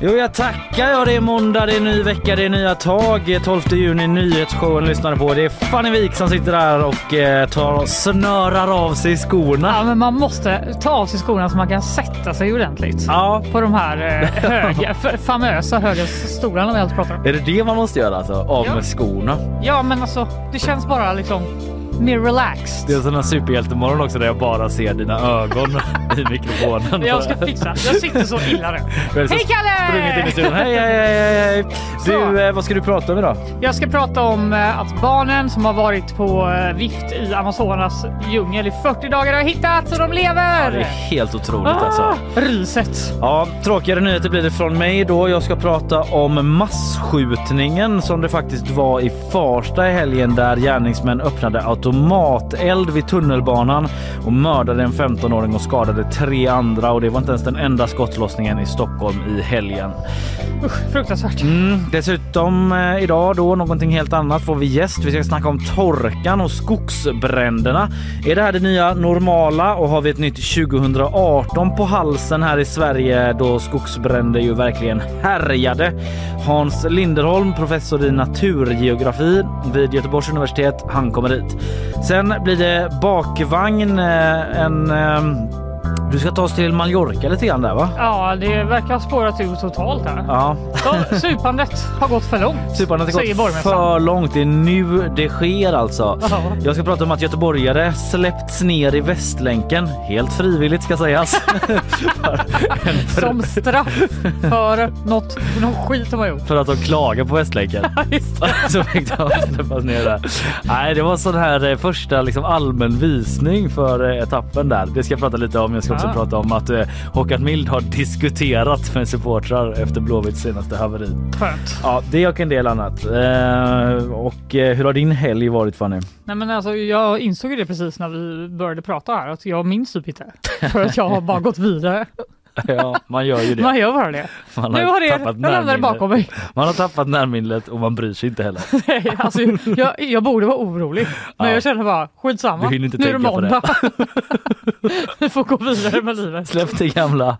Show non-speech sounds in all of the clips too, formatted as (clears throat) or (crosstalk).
Jo, jag tackar. Ja, det är måndag, det är ny vecka, det är nya tag. 12 juni, nyhetsshowen lyssnar på. Det är Fanny Wik som sitter där och eh, tar och snörar av sig skorna. Ja, men man måste ta av sig skorna så man kan sätta sig ordentligt Ja, på de här eh, höga, (laughs) famösa höga stolarna vi alltid pratar om. är det det man måste göra alltså? Av Ja. med skorna? Ja, men alltså det känns bara liksom mer relaxed. Det är en sån här superhjältemorgon också där jag bara ser dina ögon (laughs) i mikrofonen. Jag ska fixa. Jag sitter så illa nu. (laughs) Hej sprungit in i Kalle! studion. Hej, hej, hej, hej. Du, eh, vad ska du prata om idag? Jag ska prata om eh, att barnen som har varit på eh, vift i Amazonas djungel i 40 dagar har hittats och de lever! Ja, det är helt otroligt alltså. ah, Riset. Ja, tråkigare nyheter blir det från mig då. Jag ska prata om massskjutningen som det faktiskt var i Farsta i helgen där gärningsmän öppnade automateld vid tunnelbanan och mördade en 15-åring och skadade tre andra och det var inte ens den enda skottlossningen i Stockholm i helgen. Usch, fruktansvärt. Mm, dessutom eh, idag då någonting helt annat får vi gäst. Vi ska snacka om torkan och skogsbränderna. Är det här det nya normala och har vi ett nytt 2018 på halsen här i Sverige då skogsbränder ju verkligen härjade? Hans Linderholm, professor i naturgeografi vid Göteborgs universitet, han kommer hit. Sen blir det bakvagn, eh, en eh, du ska ta oss till Mallorca lite grann där va? Ja, det verkar ha spårat ur totalt här. Ja, Så, supandet har gått för långt. Supandet har gått för långt. Det är nu det sker alltså. Ja. Jag ska prata om att göteborgare släppts ner i Västlänken. Helt frivilligt ska sägas. För, (laughs) Som straff för något, någon skit de har gjort. för att de klagar på Västlänken. (laughs) (laughs) Så fick de släppas ner där. Nej, det var sån här eh, första liksom, allmän visning för eh, etappen där. Det ska jag prata lite om. Jag ska också Ah. prata om att eh, Håkan Mild har diskuterat med supportrar efter Blåvitts senaste haveri. Skönt. Ja, det och en del annat. Eh, och eh, hur har din helg varit Fanny? Nej, men alltså, jag insåg ju det precis när vi började prata här att jag minns typ inte. För att jag har bara gått vidare. (laughs) Ja, man gör ju det. Man gör bara det. Man Nu har det, jag tappat lämnar det bakom mig. Man har tappat närminnet och man bryr sig inte heller. (laughs) Nej, alltså, jag, jag borde vara orolig. Men Ja. jag känner bara skitsamma. Du inte nu är det måndag. (laughs) vi får gå vidare med livet. Släpp det gamla.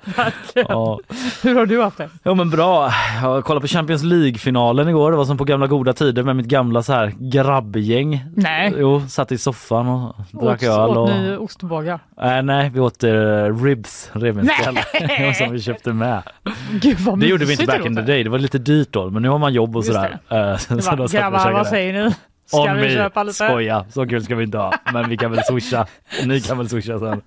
Ja. Hur har du haft det? ja men bra. Jag kollade på Champions League-finalen igår. Det var som på gamla goda tider med mitt gamla så här grabbgäng. Nej. Jo, satt i soffan och drack Åt, öl. åt Och... ni ostbågar? Äh, nej, vi åt uh, ribs, revbensspjäll, Nej. som vi köpte med. Gud vad Det gjorde vi inte back in the day. Det var lite dyrt då, men nu har man jobb och Just sådär. Eh, så Det var, vi och Grabbar, vad säger ni? Ska On vi köpa lite? Skoja, så kul ska vi inte ha. Men vi kan väl swisha. Ni kan väl swisha sen.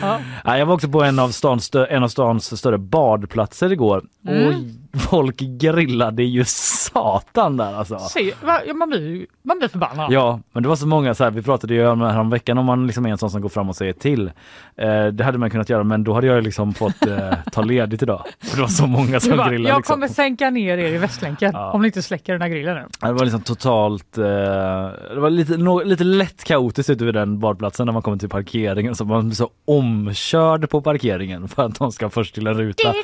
Ja. Jag var också på en av stans, en av stans större badplatser igår. Mm. Folk grillade ju satan där alltså. Se, man, blir, man blir förbannad. Ja, men det var så många så här, vi pratade ju om veckan om man liksom är en sån som går fram och säger till. Eh, det hade man kunnat göra men då hade jag liksom fått eh, ta ledigt idag. För det var så många Du som bara, grillade. jag liksom. kommer sänka ner er i Västlänken Ja. om ni inte släcker den här grillen nu. Det var liksom totalt, eh, det var lite, nå- lite lätt kaotiskt ute vid den badplatsen när man kommer till parkeringen så man blir så omkörd på parkeringen för att de ska först till en ruta. Så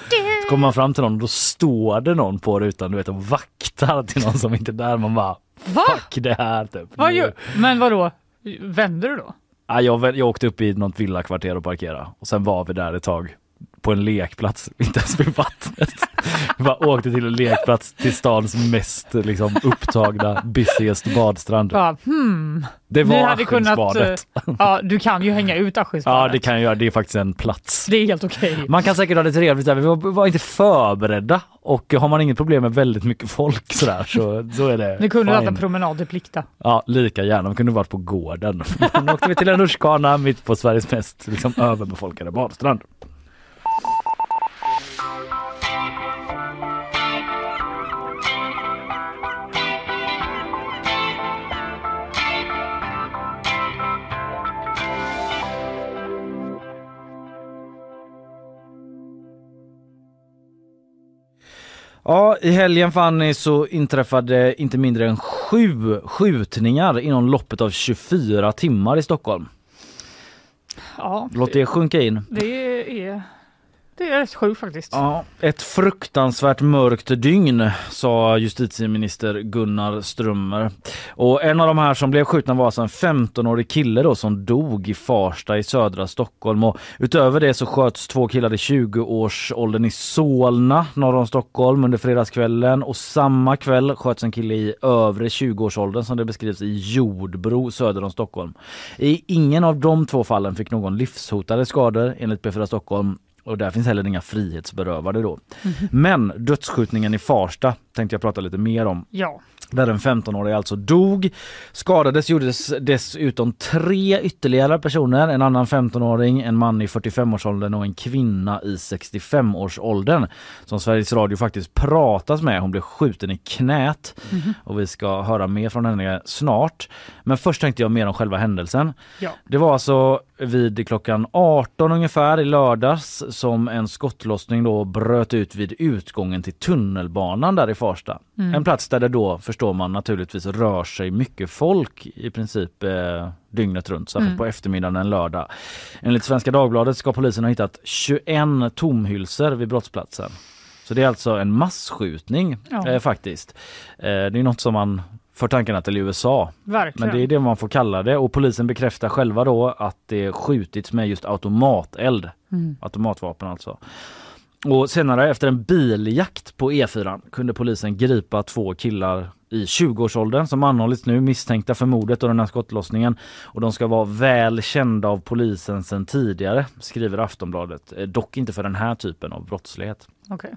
kommer man fram till någon och då står det någon på rutan du vet och vaktar till någon som inte är där. Man bara Va? fuck det här typ. Vad gör, men vadå? Vänder du då? Ja, jag, jag åkte upp i något villakvarter och parkerade och sen var vi där ett tag på en lekplats, (laughs) inte ens vid vattnet. Vi bara åkte till en lekplats till stans mest liksom, upptagna, busiest badstrand. Bara, hmm. Det var hade kunnat, eh, ja, du kan ju hänga ut Askinsbadet. Ja det kan jag göra, det är faktiskt en plats. Det är helt okej. Man kan säkert ha det trevligt där, vi var, inte förberedda och har man inget problem med väldigt mycket folk sådär så, så är det Ni kunde haft en fine. promenad till Plikta. Ja lika gärna, vi kunde varit på gården. (laughs) Men åkte vi till en rutschkana mitt på Sveriges mest liksom, överbefolkade badstrand. Ja, i helgen Fanny så inträffade inte mindre än sju skjutningar inom loppet av 24 timmar i Stockholm. Ja, Låt det sjunka in. det är, det är rätt sjukt faktiskt. Ja, ett fruktansvärt mörkt dygn sa justitieminister Gunnar Strömmer. Och en av de här som blev skjutna var alltså en 15-årig kille då som dog i Farsta i södra Stockholm och utöver det så sköts två killar i 20-årsåldern i Solna norr om Stockholm under fredagskvällen och samma kväll sköts en kille i övre 20-årsåldern som det beskrivs i Jordbro söder om Stockholm. I ingen av de två fallen fick någon livshotade skador enligt P4 Stockholm och där finns heller inga frihetsberövade då. Men dödsskjutningen i Farsta tänkte jag prata lite mer om. Ja, Där en 15-årig alltså dog. Skadades gjordes dessutom tre ytterligare personer. En annan 15-åring, en man i 45-årsåldern och en kvinna i 65-årsåldern. Som Sveriges Radio faktiskt pratas med. Hon blev skjuten i knät. Och vi ska höra mer från henne snart. Men först tänkte jag mer om själva händelsen. ja. Det var alltså vid klockan 18 ungefär i lördags som en skottlossning då bröt ut vid utgången till tunnelbanan där i Farsta. En plats där det då förstår man naturligtvis rör sig mycket folk i princip eh, dygnet runt, särskilt på eftermiddagen en lördag. Enligt Svenska Dagbladet ska polisen ha hittat 21 tomhylsor vid brottsplatsen. Så det är alltså en massskjutning Ja. eh, faktiskt. Eh, det är något som man för tankarna till USA. Verkligen. Men det är det man får kalla det och polisen bekräftar själva då att det skjutits med just automateld. Automatvapen alltså. Och senare efter en biljakt på E4 kunde polisen gripa två killar i 20-årsåldern som anhållits nu misstänkta för mordet och den här skottlossningen. Och de ska vara väl kända av polisen sedan tidigare, skriver Aftonbladet. Eh, Dock inte för den här typen av brottslighet. Okej.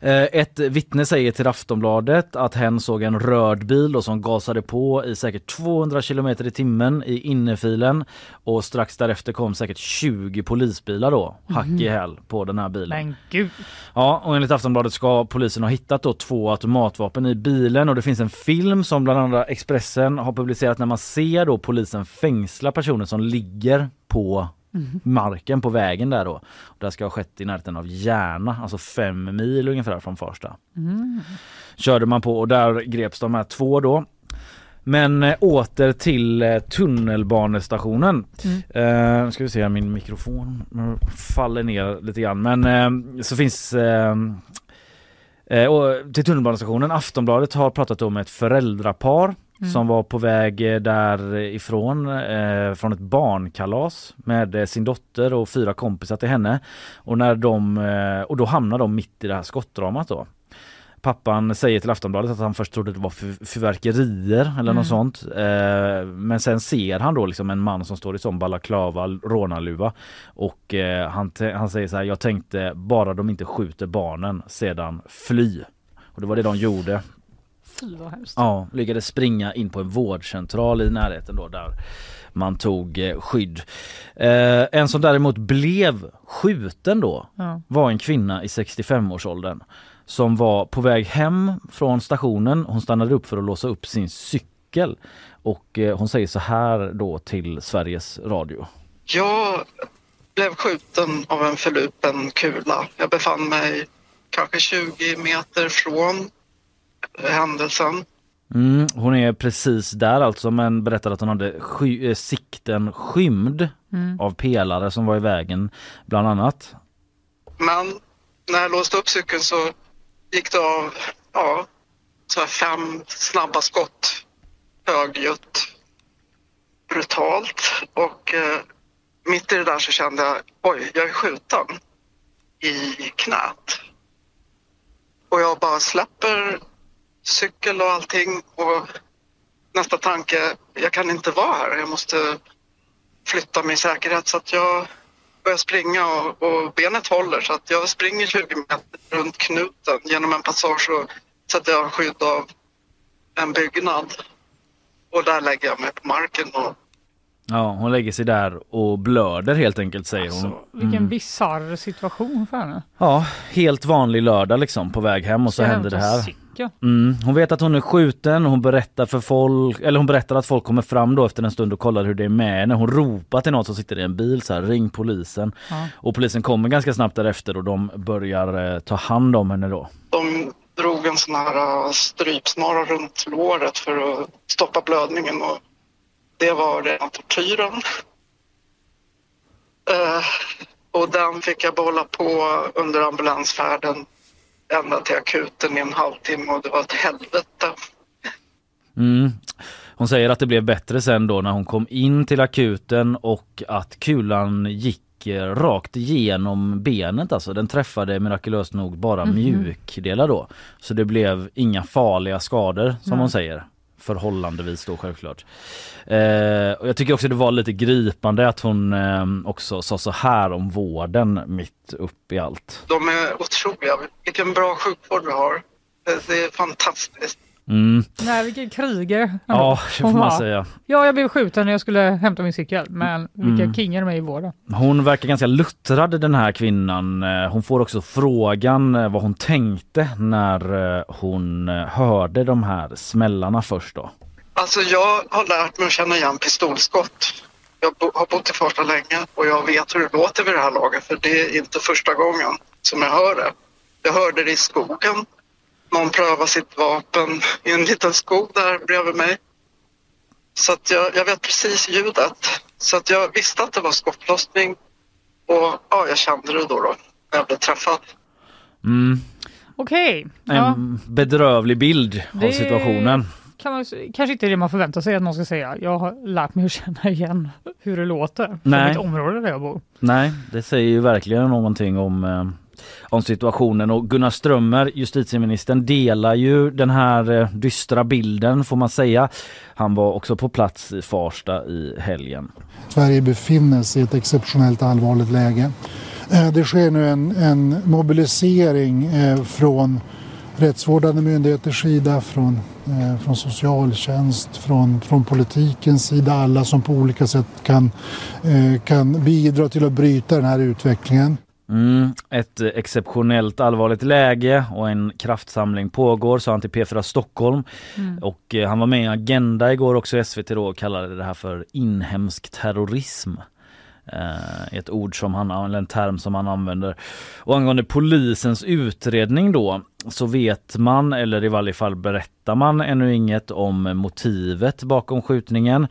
Eh, Ett vittne säger till Aftonbladet att hen såg en röd bil och som gasade på i säkert 200 km i timmen i innerfilen och strax därefter kom säkert 20 polisbilar då, hack i häl på den här bilen. Men gud. Ja, och enligt Aftonbladet ska polisen ha hittat då två automatvapen i bilen och det finns en film som bland andra Expressen har publicerat när man ser då polisen fängsla personer som ligger på marken på vägen där då. Det ska ha skett i närheten av Järna, alltså fem mil ungefär från Farsta. Körde man på och där greps de här två då. Men eh, åter till eh, tunnelbanestationen. Eh, ska vi se, min mikrofon faller ner lite grann. Men eh, så finns eh, eh, och till tunnelbanestationen. Aftonbladet har pratat om ett föräldrapar som var på väg eh, därifrån eh, från ett barnkalas med eh, sin dotter och fyra kompisar till henne. Och, när de, eh, och då hamnar de mitt i det här skottdramat då. Pappan säger till Aftonbladet att han först trodde det var fyr- fyrverkerier eller något sånt. Eh, men sen ser han då liksom en man som står i sån balaklava, rånarluva. Och eh, han, han säger så här, jag tänkte bara de inte skjuter barnen sedan fly. Och det var det de gjorde. Fy vad hemskt. Ja, lyckades springa in på en vårdcentral i närheten då där man tog eh, skydd. Eh, en som däremot blev skjuten då Ja. var en kvinna i 65-årsåldern som var på väg hem från stationen. Hon stannade upp för att låsa upp sin cykel och eh, hon säger så här då till Sveriges Radio. Jag blev skjuten av en förlupen kula. Jag befann mig kanske 20 meter från händelsen. Mm, hon är precis där alltså men berättar att hon hade sky- eh, sikten skymd av pelare som var i vägen bland annat. Men när jag låste upp cykeln så gick det av ja, så här fem snabba skott högljutt, brutalt. Och eh, mitt i det där så kände jag, oj, jag är skjuten i knät. Och jag bara släpper cykel och allting och nästa tanke, jag kan inte vara här, jag måste flytta mig i säkerhet. Så att jag börjar springa och, och benet håller så att jag springer 20 meter runt knuten genom en passage och sätter jag skydd av en byggnad. Och där lägger jag mig på marken och Ja, hon lägger sig där och blöder helt enkelt säger hon. Alltså, vilken bisarr situation för henne. Ja, helt vanlig lördag liksom på väg hem och så Ska händer det här. Mm. Hon vet att hon är skjuten och hon berättar för folk, eller hon berättar att folk kommer fram då efter en stund och kollar hur det är med henne. Hon ropar till någon som sitter i en bil så här, ring polisen. Ja. Och polisen kommer ganska snabbt därefter och de börjar eh, ta hand om henne då. de drog en sån här uh, strypsnara runt låret för att stoppa blödningen och det var rena tortyren. Uh, och den fick jag behålla på under ambulansfärden ända till akuten i en halvtimme och det var ett helvete. Mm. Hon säger att det blev bättre sen då när hon kom in till akuten och att kulan gick eh, rakt igenom benet alltså. Den träffade mirakulöst nog bara Mhm. mjukdelar då. Så det blev inga farliga skador som Nej. hon säger. Förhållandevis då självklart. Eh, och jag tycker också det var lite gripande att hon eh, också sa så här om vården mitt upp i allt. De är otroliga. Vilken bra sjukvård vi har. Det, det är fantastiskt. Mm. Nej, vilken krigare. Ja, det får man säga. Ja, jag blev skjuten när jag skulle hämta min cykel, men vilka Mm. kingar de är i vården. Hon verkar ganska luttrad den här kvinnan. Eh, Hon får också frågan eh, vad hon tänkte när eh, hon hörde de här smällarna först då. Alltså jag har lärt mig att känna igen pistolskott. Jag bo- har bott i Farsta länge och jag vet hur det låter vid det här laget för det är inte första gången som jag hör det. Jag hörde det i skogen. Någon prövar sitt vapen i en liten skog där bredvid mig. Så att jag, jag vet precis ljudet. Så att jag visste att det var skottlossning och ja, jag kände det då, då när jag blev träffad. Mm. Okej, ja, En bedrövlig bild av Det- situationen. kan man, kanske inte det man förväntar sig att någon ska säga. Jag har lärt mig att känna igen hur det låter från Nej. mitt område där jag bor. Nej, det säger ju verkligen någonting om, eh, om situationen och Gunnar Strömmer, justitieministern, delar ju den här eh, dystra bilden får man säga. Han var också på plats i Farsta i helgen. Sverige befinner sig i ett exceptionellt allvarligt läge. Eh, det sker nu en, en mobilisering eh, från rättsvårdande myndigheters sida, från, eh, från socialtjänst, från, från politikens sida. Alla som på olika sätt kan, eh, kan bidra till att bryta den här utvecklingen. Mm, ett exceptionellt allvarligt läge och en kraftsamling pågår sa han till P4 Stockholm. Och eh, han var med i Agenda igår också SVT då och kallade det här för inhemsk terrorism. Eh, ett ord som han, eller en term som han använder. Och angående polisens utredning då så vet man, eller i varje fall berättar man ännu inget om motivet bakom skjutningen.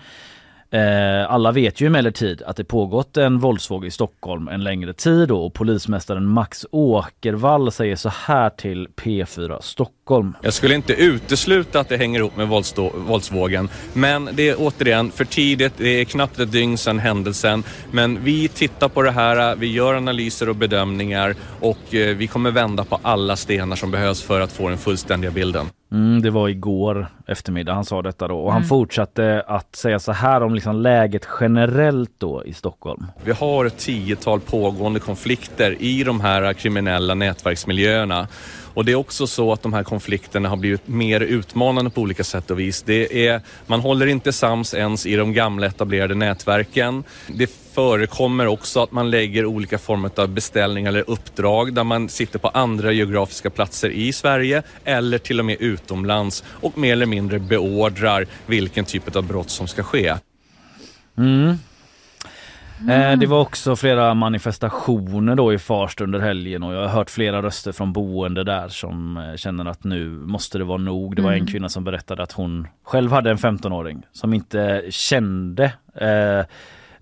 Eh, alla vet ju emellertid att det pågått en våldsvåg i Stockholm en längre tid och polismästaren Max Åkervall säger så här till P4 Stockholm. Jag skulle inte utesluta att det hänger ihop med våldsvågen. Men det är återigen för tidigt, det är knappt ett dygn sedan händelsen. Men vi tittar på det här, vi gör analyser och bedömningar och eh, vi kommer vända på alla stenar som behövs för att få den fullständiga bilden. Mm, det var igår eftermiddag han sa detta då och han fortsatte att säga så här om liksom läget generellt då i Stockholm. Vi har ett tiotal pågående konflikter i de här kriminella nätverksmiljöerna. Och det är också så att de här konflikterna har blivit mer utmanande på olika sätt och vis. Det är, man håller inte sams ens i de gamla etablerade nätverken. Det förekommer också att man lägger olika former av beställningar eller uppdrag där man sitter på andra geografiska platser i Sverige eller till och med utomlands och mer eller mindre beordrar vilken typ av brott som ska ske. Eh, det var också flera manifestationer då i Farsta under helgen och jag har hört flera röster från boende där som eh, känner att nu måste det vara nog. Det var en kvinna som berättade att hon själv hade en 15-åring som inte kände eh,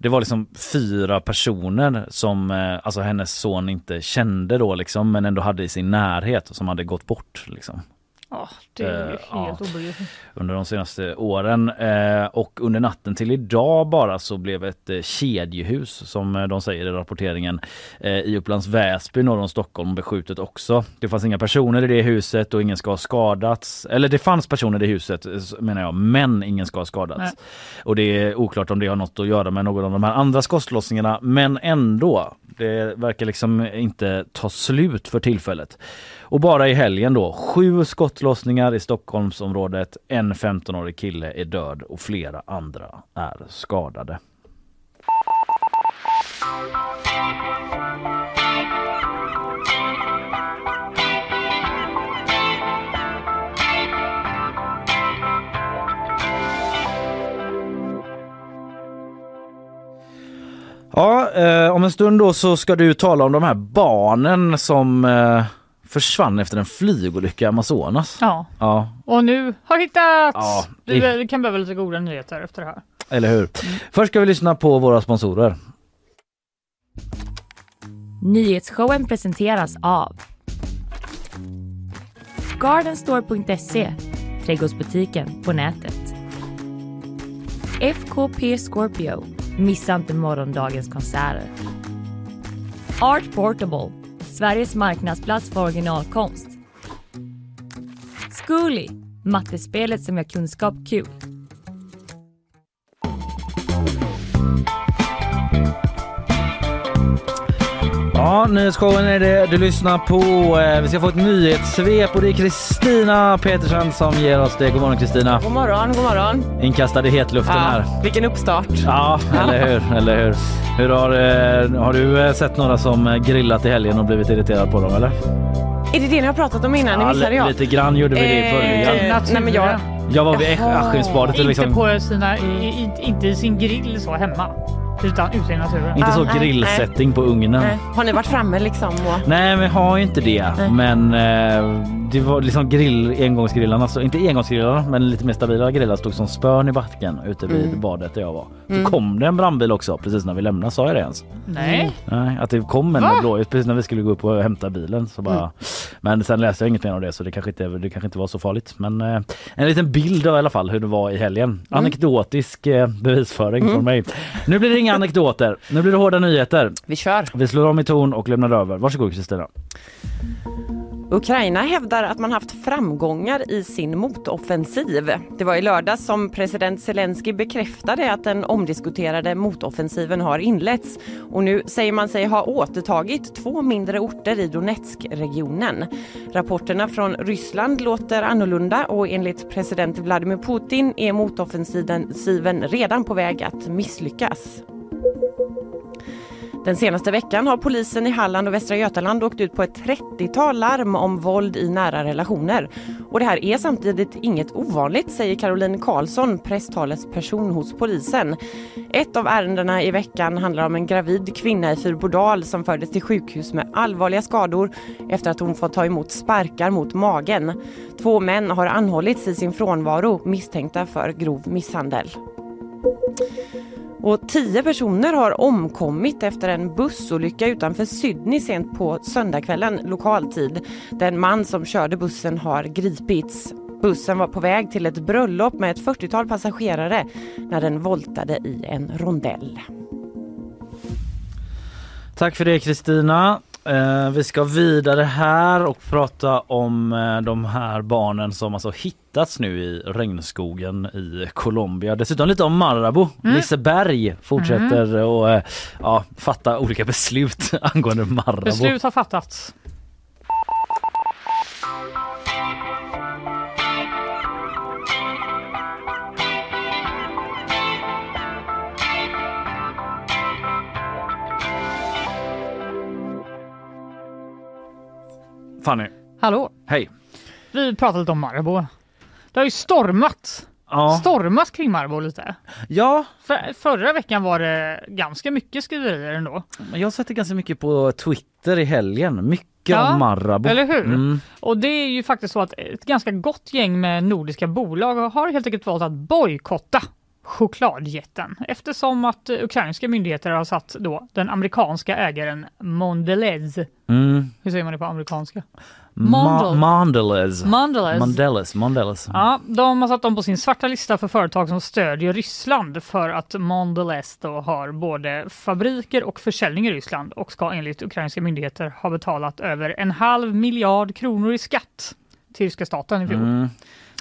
det var liksom fyra personer som eh, alltså hennes son inte kände då liksom men ändå hade i sin närhet och som hade gått bort liksom. Ja, det är Eh, ja. helt obegripligt. under de senaste åren. Eh, och under natten till idag bara så blev ett eh, kedjehus som de säger i rapporteringen i Upplands Väsby norr om Stockholm beskjutet också. Det fanns inga personer i det huset och ingen ska ha skadats. Eller det fanns personer i det huset menar jag, men ingen ska ha skadats. Nej. Och det är oklart om det har något att göra med någon av de här andra skottlossningarna men ändå. Det verkar liksom inte ta slut för tillfället. Och bara i helgen då, sju skottlossningar i Stockholmsområdet. En 15-årig kille är död och flera andra är skadade. Ja, eh, om en stund då så ska du tala om de här barnen som eh, försvann efter en flygolycka i Amazonas. Ja, Ja, och nu har hittats! Ja, det- vi kan behöva lite goda nyheter efter det här. eller hur? Först ska vi lyssna på våra sponsorer. Nyhetsshowen presenteras av Gardenstore.se, trädgårdsbutiken på nätet. FKP Scorpio, missa inte morgondagens konserter. Art Portable, Sveriges marknadsplats för originalkonst. Zcooly, mattespelet som gör kunskap kul. Ja, nyhetsshowen är det du lyssnar på. Eh, Vi ska få ett nyhetssvep och det är Kristina Petersen som ger oss det. God morgon Kristina. God morgon, god morgon. Inkastad i hetluften här. vilken uppstart. Ja, eller hur? Eller hur? hur har, eh, har du eh, sett några som grillat i helgen och blivit irriterad på dem eller? Är det det ni har pratat om innan? Det Ja, missade li- jag. lite grann gjorde vi det i början. Eh, nej, men jag, Jag var vid. Askimsbadet Inte liksom, på sina, i, i, inte i sin grill så hemma, utan ute i naturen. inte Ah, så nej, grillsättning på ugnen. nej. Har ni varit framme liksom? Och... Nej, vi har ju inte det. Nej. Men eh, det var liksom grill, engångsgrillarna, så, inte engångsgrillarna men lite mer stabila grillar stod som spön i backen ute vid Mm. badet där jag var. Så Mm. kom det en brandbil också precis när vi lämnade, sa jag det ens? Nej. Nej, att det kom en Va? med blåljus precis när vi skulle gå upp och hämta bilen. Så bara... Mm. Men sen läste jag inget mer om det så det kanske inte, det kanske inte var så farligt. Men eh, en liten bild av i alla fall hur det var i helgen. Mm. Anekdotisk eh, bevisföring från mig. Nu blir det inga anekdoter. Nu blir det hårda nyheter. Vi kör. Vi slår om i ton och lämnar över. Varsågod Kristina. Ukraina hävdar att man haft framgångar i sin motoffensiv. Det var i lördags som president Zelensky bekräftade att den omdiskuterade motoffensiven har inletts och nu säger man sig ha återtagit två mindre orter i Donetskregionen. Rapporterna från Ryssland låter annorlunda och enligt president Vladimir Putin är motoffensiven redan på väg att misslyckas. Den senaste veckan har polisen i Halland och Västra Götaland åkt ut på ett 30-tal larm om våld i nära relationer. Och det här är samtidigt inget ovanligt, säger Caroline Karlsson, presstalesperson hos polisen. Ett av ärendena i veckan handlar om en gravid kvinna i Fyrbodal som fördes till sjukhus med allvarliga skador efter att hon fått ta emot sparkar mot magen. Två män har anhållits i sin frånvaro misstänkta för grov misshandel. Och tio personer har omkommit efter en bussolycka utanför Sydney sent på söndagskvällen lokal tid. Den man som körde bussen har gripits. Bussen var på väg till ett bröllop med ett 40-tal passagerare när den voltade i en rondell. Tack för det Kristina. Eh, vi ska vidare här och prata om eh, de här barnen som alltså hittats nu i regnskogen i Colombia. Dessutom lite om Marabou. Liseberg fortsätter och eh, ja, fatta olika beslut (laughs) angående Marabou. Beslut har fattats. Fanny, Hallå? hej. Vi pratade lite om Marabou. Det har ju stormat. Ja, Stormat kring Marabou lite. ja, För, förra veckan var det ganska mycket skriverier ändå. jag det ganska mycket på Twitter i helgen. Mycket Ja, om Marabou. eller hur? Mm. Och det är ju faktiskt så att ett ganska gott gäng med nordiska bolag har helt enkelt valt att bojkotta chokladjätten eftersom att eh, ukrainska myndigheter har satt då den amerikanska ägaren Mondelez. Mm. Hur säger man det på amerikanska? Ma-. Mondelez. Mondelez. Mondelez. Mondelez. Ja, de har satt dem på sin svarta lista för företag som stödjer Ryssland för att Mondelez då har både fabriker och försäljning i Ryssland och ska enligt ukrainska myndigheter ha betalat över en halv miljard kronor i skatt till ryska staten i fjol. Mm.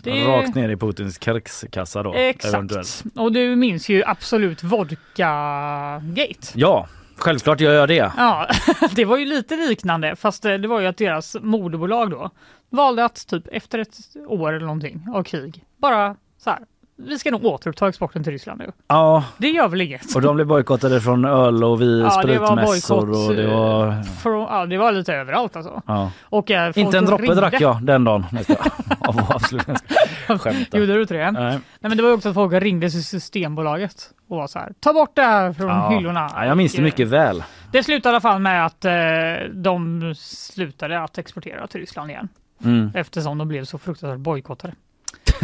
Det Rakt ner i Putins krigskassa då. eventuellt. Exakt. Och du minns ju absolut Vodka-gate. Ja, självklart gör jag det. Ja, (laughs) det var ju lite liknande fast det det var ju att deras moderbolag då valde att typ efter ett år eller någonting av krig bara så här. Vi ska nog återuppta exporten till Ryssland nu. Ja, Det gör väl inget. och de blev bojkottade från öl och vi, Ja, det var spritmässor bojkott. och det var... Från, ja, det var lite överallt alltså. Ja. Och, eh, folk Inte en droppe ringde. drack jag den dagen. Av avslutning. (laughs) Skämtar. Gjorde du inte det? Nej. Nej men det var ju också att folk ringde till Systembolaget och var så här, ta bort det här från Ja. hyllorna. Ja, jag minns det eh, mycket väl. Det slutade i alla fall med att eh, de slutade att exportera till Ryssland igen Mm. eftersom de blev så fruktansvärt bojkottade.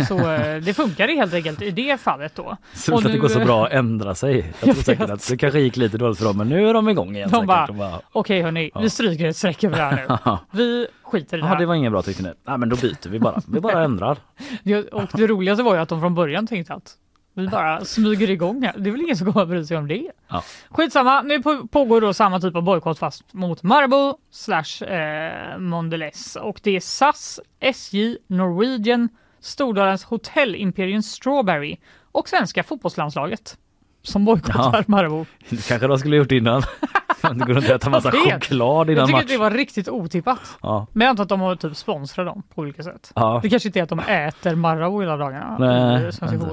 Så eh, det funkade helt enkelt i det fallet då. Så Och att det nu- går så bra att ändra sig. Jag tror (laughs) säkert att det kanske gick lite dåligt för dem men nu är de igång igen. De bara, bara, Okej hörni, Ja. vi stryker ett streck över det här nu. (laughs) Vi skiter i det Ja, det här. var inget bra tyckte ni. Nej men då byter vi bara. Vi bara ändrar. (laughs) Det, och det roligaste var ju att de från början tänkte att vi bara smyger igång här. Det är väl ingen som kommer bry sig om det. Ja. Skitsamma, nu på- pågår då samma typ av bojkott fast mot Marabou slash eh, Mondelez och det är SAS, SJ, Norwegian, Stordalens Hotell Imperium Strawberry och svenska fotbollslandslaget som bojkottar Ja. Marabou. (laughs) Det kanske de skulle gjort innan. (laughs) Det går inte att äta massa Jag vet. choklad Jag innan tycker match. att det var riktigt otippat. Ja. Men jag antar att de har typ sponsrat dem på olika sätt. Ja. Det kanske inte är att de äter Marabou hela dagarna. Nej, svenska inte.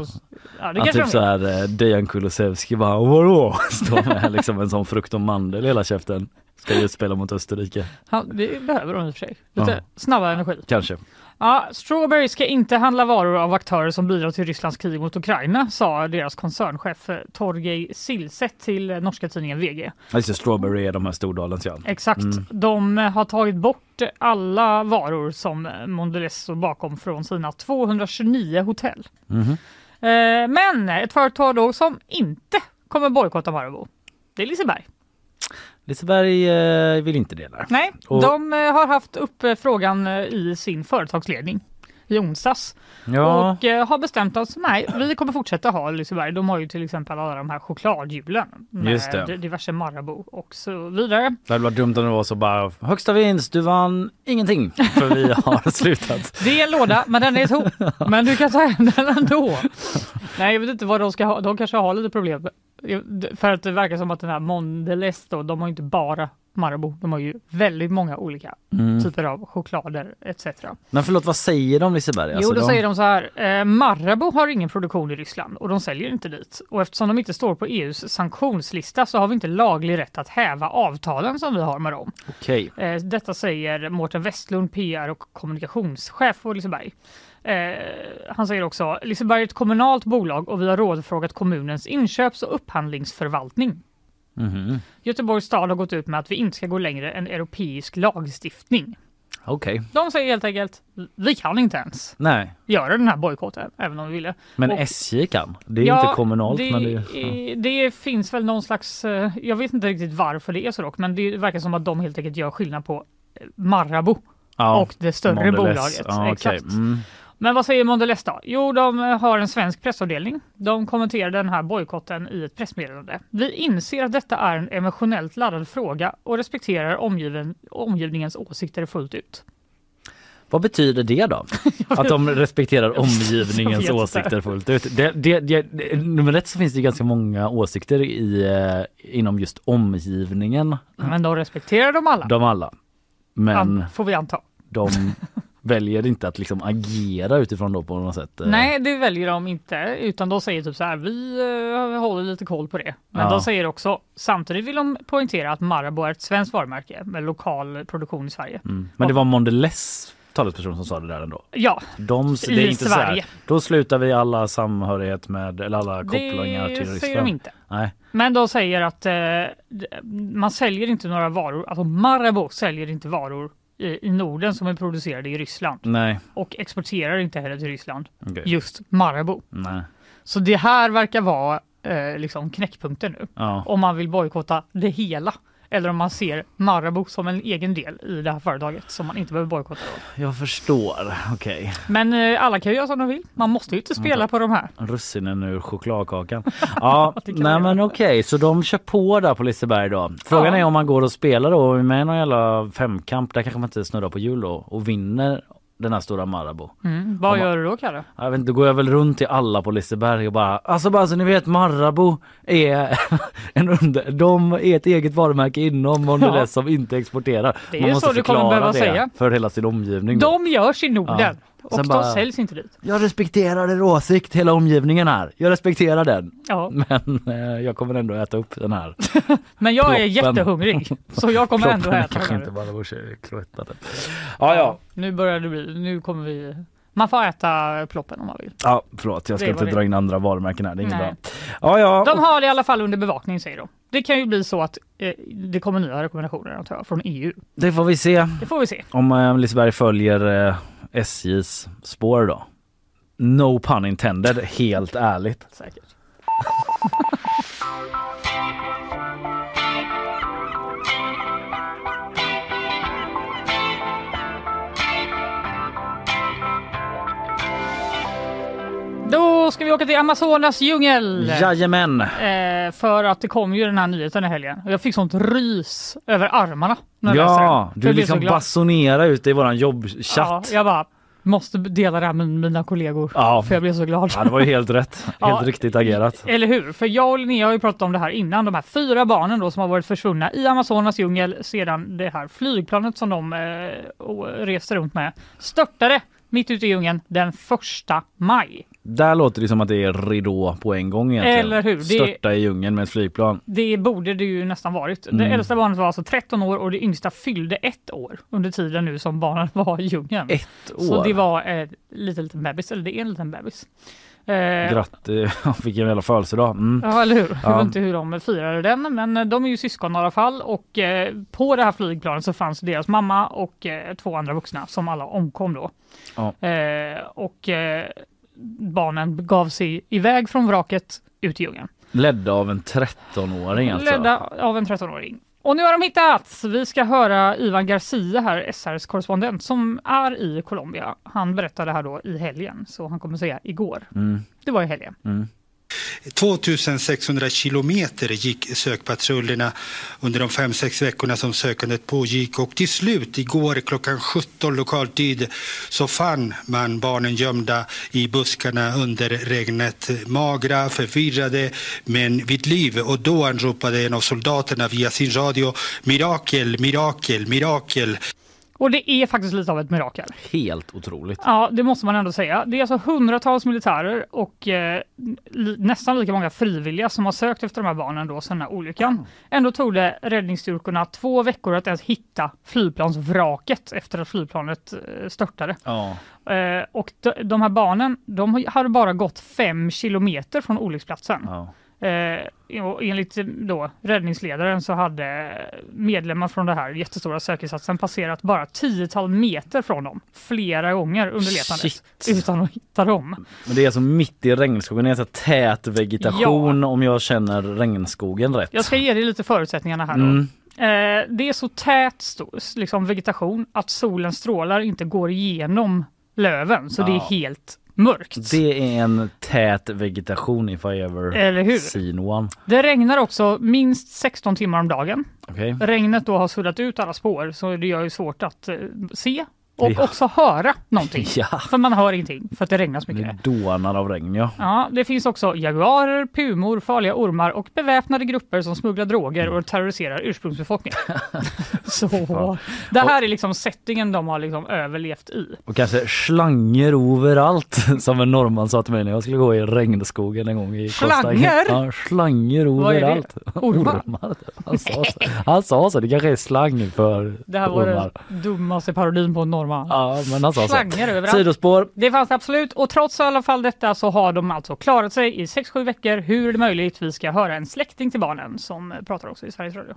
Ja, det Ja, kanske typ de så här eh, Dejan Kulusevski bara vadå? (laughs) Står med liksom en sån frukt och mandel i hela käften. Ska ju spela mot Österrike. Ja, det behöver de i och för sig. Lite Ja. snabbare energi. Kanske. Ja, Strawberry ska inte handla varor av aktörer som bidrar till Rysslands krig mot Ukraina, sa deras koncernchef eh, Torgej Silset till eh, norska tidningen VG. Det, Strawberry är de här Stordalens ja. Exakt. Mm. De eh, har tagit bort alla varor som Mondelez står bakom från sina 229 hotell. Eh, Men ett företag då som inte kommer bojkotta Marabou, det är Liseberg. Liseberg eh, vill inte det där. Nej, Och- de eh, har haft upp eh, frågan i sin företagsledning i onsdags Ja, och har bestämt att nej, vi kommer fortsätta ha Liseberg. De har ju till exempel alla de här chokladhjulen Just det. med diverse Marabou och så vidare. det hade varit dumt om det var så bara högsta vinst, du vann ingenting för vi (laughs) har slutat. Det är en låda, men den är tom. (laughs) Men du kan ta hem den ändå. Nej, jag vet inte vad de ska ha. De kanske har lite problem. För att det verkar som att den här Mondelez då, de har inte bara Marabou. De har ju väldigt många olika Mm. typer av choklader etc. Men förlåt, vad säger de Liseberg? jo, Alltså, då säger de så här. Eh, Marabou har ingen produktion i Ryssland och de säljer inte dit. Och eftersom de inte står på EUs sanktionslista så har vi inte laglig rätt att häva avtalen som vi har med dem. Okej. Eh, Detta säger Mårten Westlund, PR och kommunikationschef på Liseberg. Eh, han säger också Liseberg är ett kommunalt bolag och vi har rådfrågat kommunens inköps och upphandlingsförvaltning. Mhm. Göteborgs stad har gått ut med att vi inte ska gå längre än europeisk lagstiftning. Okej. De säger helt enkelt vi kan inte ens Nej, göra den här bojkotten även om vi ville. men Och- SJ kan. Det är Ja, inte kommunalt det, men det är- det finns väl någon slags, eh, jag vet inte riktigt varför det är så dock, men det verkar som att de helt enkelt gör skillnad på eh, Marabou Ja, och det större Mondelez. bolaget. Ja. Exakt. Mm. Men vad säger Mondelez då? Jo, de eh, har en svensk pressavdelning. De kommenterar den här bojkotten i ett pressmeddelande. Vi inser att detta är en emotionellt laddad fråga och respekterar omgiven, omgivningens åsikter fullt ut. Vad betyder det då? (laughs) Att de respekterar (laughs) omgivningens åsikter fullt ut? Det, det, det, nummer ett så finns det ganska många åsikter i, eh, inom just omgivningen. Men de respekterar dem alla, De alla. Men An- får vi anta. de (laughs) väljer inte att liksom agera utifrån då på något sätt. eh. Nej, det väljer de inte, utan de säger typ så här, vi eh, håller lite koll på det. Men Ja. de säger också, samtidigt vill de poängtera att Marabou är ett svenskt varumärke med lokal produktion i Sverige. Mm. Men det var Mondelez talesperson som sa det där ändå. Ja, De, det I är inte så här, Sverige. då slutar vi alla samhörighet med, eller alla kopplingar det till säger Ryssland. de inte. Nej. Men de säger att eh, man säljer inte några varor, alltså Marabou säljer inte varor i, Norden som är producerade i Ryssland Nej. och exporterar inte heller till Ryssland Okej. just Marabou. Nej. Så det här verkar vara eh, liksom knäckpunkten nu. Ja. Om man vill bojkotta det hela eller om man ser Marabou som en egen del i det här företaget som man inte behöver bojkotta. Jag förstår. Okej. Men eh, alla kan ju göra som de vill. Man måste ju inte spela på de här. Russinen ur chokladkakan. (laughs) Ja, nej men okej, så de kör på där på Liseberg då. Frågan Ja. är om man går och spelar då med någon jävla femkamp, där kanske man inte snurrar på hjul då och vinner den här stora Marabou. Mm. Vad gör du då Kalle? Jag vet inte, då går jag väl runt till alla på Liseberg och bara alltså bara så ni vet Marabou är (laughs) en under, de är ett eget varumärke inom Mondelez Ja. som inte exporterar. Det är Man måste så du kommer behöva säga. för hela sin omgivning. Då. De görs i Norden Ja. Och de bara- säljs inte dit. Jag respekterar er åsikt, hela omgivningen här. Jag respekterar den. Ja. Men eh, jag kommer ändå äta upp den här. (laughs) Men jag är jättehungrig (laughs) så jag kommer ändå Ploppen äta kanske den inte bara kloetta. Ja, ja. Nu börjar det bli, nu kommer vi Man får äta ploppen om man vill. Ja, förlåt, jag ska inte dra in andra varumärken här. Det är inget bra. Ja, ja. De har det i alla fall under bevakning säger de. Det kan ju bli så att eh, det kommer nya rekommendationer antar jag, från EU. Det får vi se Det får vi se. om eh, Liseberg följer eh, SJs spår då. No pun intended, helt ärligt. Säkert. (laughs) ska vi åka till Amazonas djungel. Jajamän. Eh, för att det kom ju den här nyheten i helgen. Jag fick sånt rys över armarna. När jag Ja, du liksom basunerar ut i våran Ja, jobbchatt. jag bara måste dela det här med mina kollegor. Ja. För jag blev så glad. Ja, det var ju helt rätt. (laughs) Helt Ja. riktigt agerat. Eller hur? För jag och Linnea har ju pratat om det här innan. De här fyra barnen då som har varit försvunna i Amazonas djungel sedan det här flygplanet som de eh, reste runt med störtade mitt ute i djungeln den första maj. Där låter det som att det är ridå på en gång egentligen. Eller hur? Det- Störta i djungeln med ett flygplan. Det borde det ju nästan varit. Det Mm. äldsta barnet var alltså 13 år och det yngsta fyllde ett år under tiden nu som barnen var i djungeln. Ett år. Så det var en liten, liten bebis, eller det är en liten bebis. Eh, Grattis, (laughs) vilken jävla födelsedag. Mm. Ja, eller hur? Jag Ja. vet inte hur de firade den, men eh, de är ju syskon i alla fall och eh, på det här flygplanet så fanns deras mamma och eh, två andra vuxna som alla omkom då. Ja. Eh, och eh, barnen gav sig iväg från vraket ut i djungeln. Ledda av en 13-åring alltså. Ledda av en 13-åring. Och nu har de hittats! Vi ska höra Ivan Garcia här, SRs korrespondent som är i Colombia. Han berättade här då i helgen, så han kommer säga igår. Mm. Det var i helgen. 2600 kilometer gick sökpatrullerna under de fem sex veckorna som sökandet pågick och till slut igår klockan 17 lokal tid så fann man barnen gömda i buskarna under regnet. Magra, förvirrade men vid liv och då anropade en av soldaterna via sin radio mirakel, mirakel, mirakel. Och det är faktiskt lite av ett mirakel. Helt otroligt. Ja, det måste man ändå säga. Det är alltså hundratals militärer och eh, li- nästan lika många frivilliga som har sökt efter de här barnen då sedan den här olyckan. Ändå tog det räddningsstyrkorna två veckor att ens hitta flygplansvraket efter att flygplanet eh, störtade. Ja. Eh, och de, de här barnen, de hade bara gått fem kilometer från olycksplatsen. ja. Eh, och enligt eh, då, räddningsledaren så hade medlemmar från det här jättestora sökinsatsen passerat bara tiotal meter från dem flera gånger under letandet utan att hitta dem. Men det är alltså mitt i regnskogen, det är så tät vegetation om jag känner regnskogen rätt. Jag ska ge dig lite förutsättningarna här då. Mm. Eh, det är så tät liksom vegetation att solens strålar inte går igenom löven så det är Ja. helt mörkt. Det är en tät vegetation if I ever Eller hur? seen one. Det regnar också minst 16 timmar om dagen. Okej. regnet då har suddat ut alla spår så det gör ju svårt att eh, se och Ja. också höra någonting. (laughs) Ja, För man hör ingenting för att det regnar så mycket. det dånar av regn ja. Ja, det finns också jaguarer, pumor, farliga ormar och beväpnade grupper som smugglar droger och terroriserar ursprungsbefolkningen. (laughs) så det här är liksom settingen de har liksom överlevt i. Och kanske slanger överallt (laughs) som en norrman sa till mig när jag skulle gå i regnskogen en gång i Slanger? Ja, slanger överallt. Ormar? Han sa så. Han sa så, det kanske är slang för Det här var ormar. den dummaste parodin på en norrman. Ja, men han sa så. Slanger överallt. Sidospår. Det fanns det absolut och trots i alla fall detta så har de alltså klarat sig i 6-7 veckor. Hur är det möjligt? Vi ska höra en släkting till barnen som pratar också i Sveriges Radio.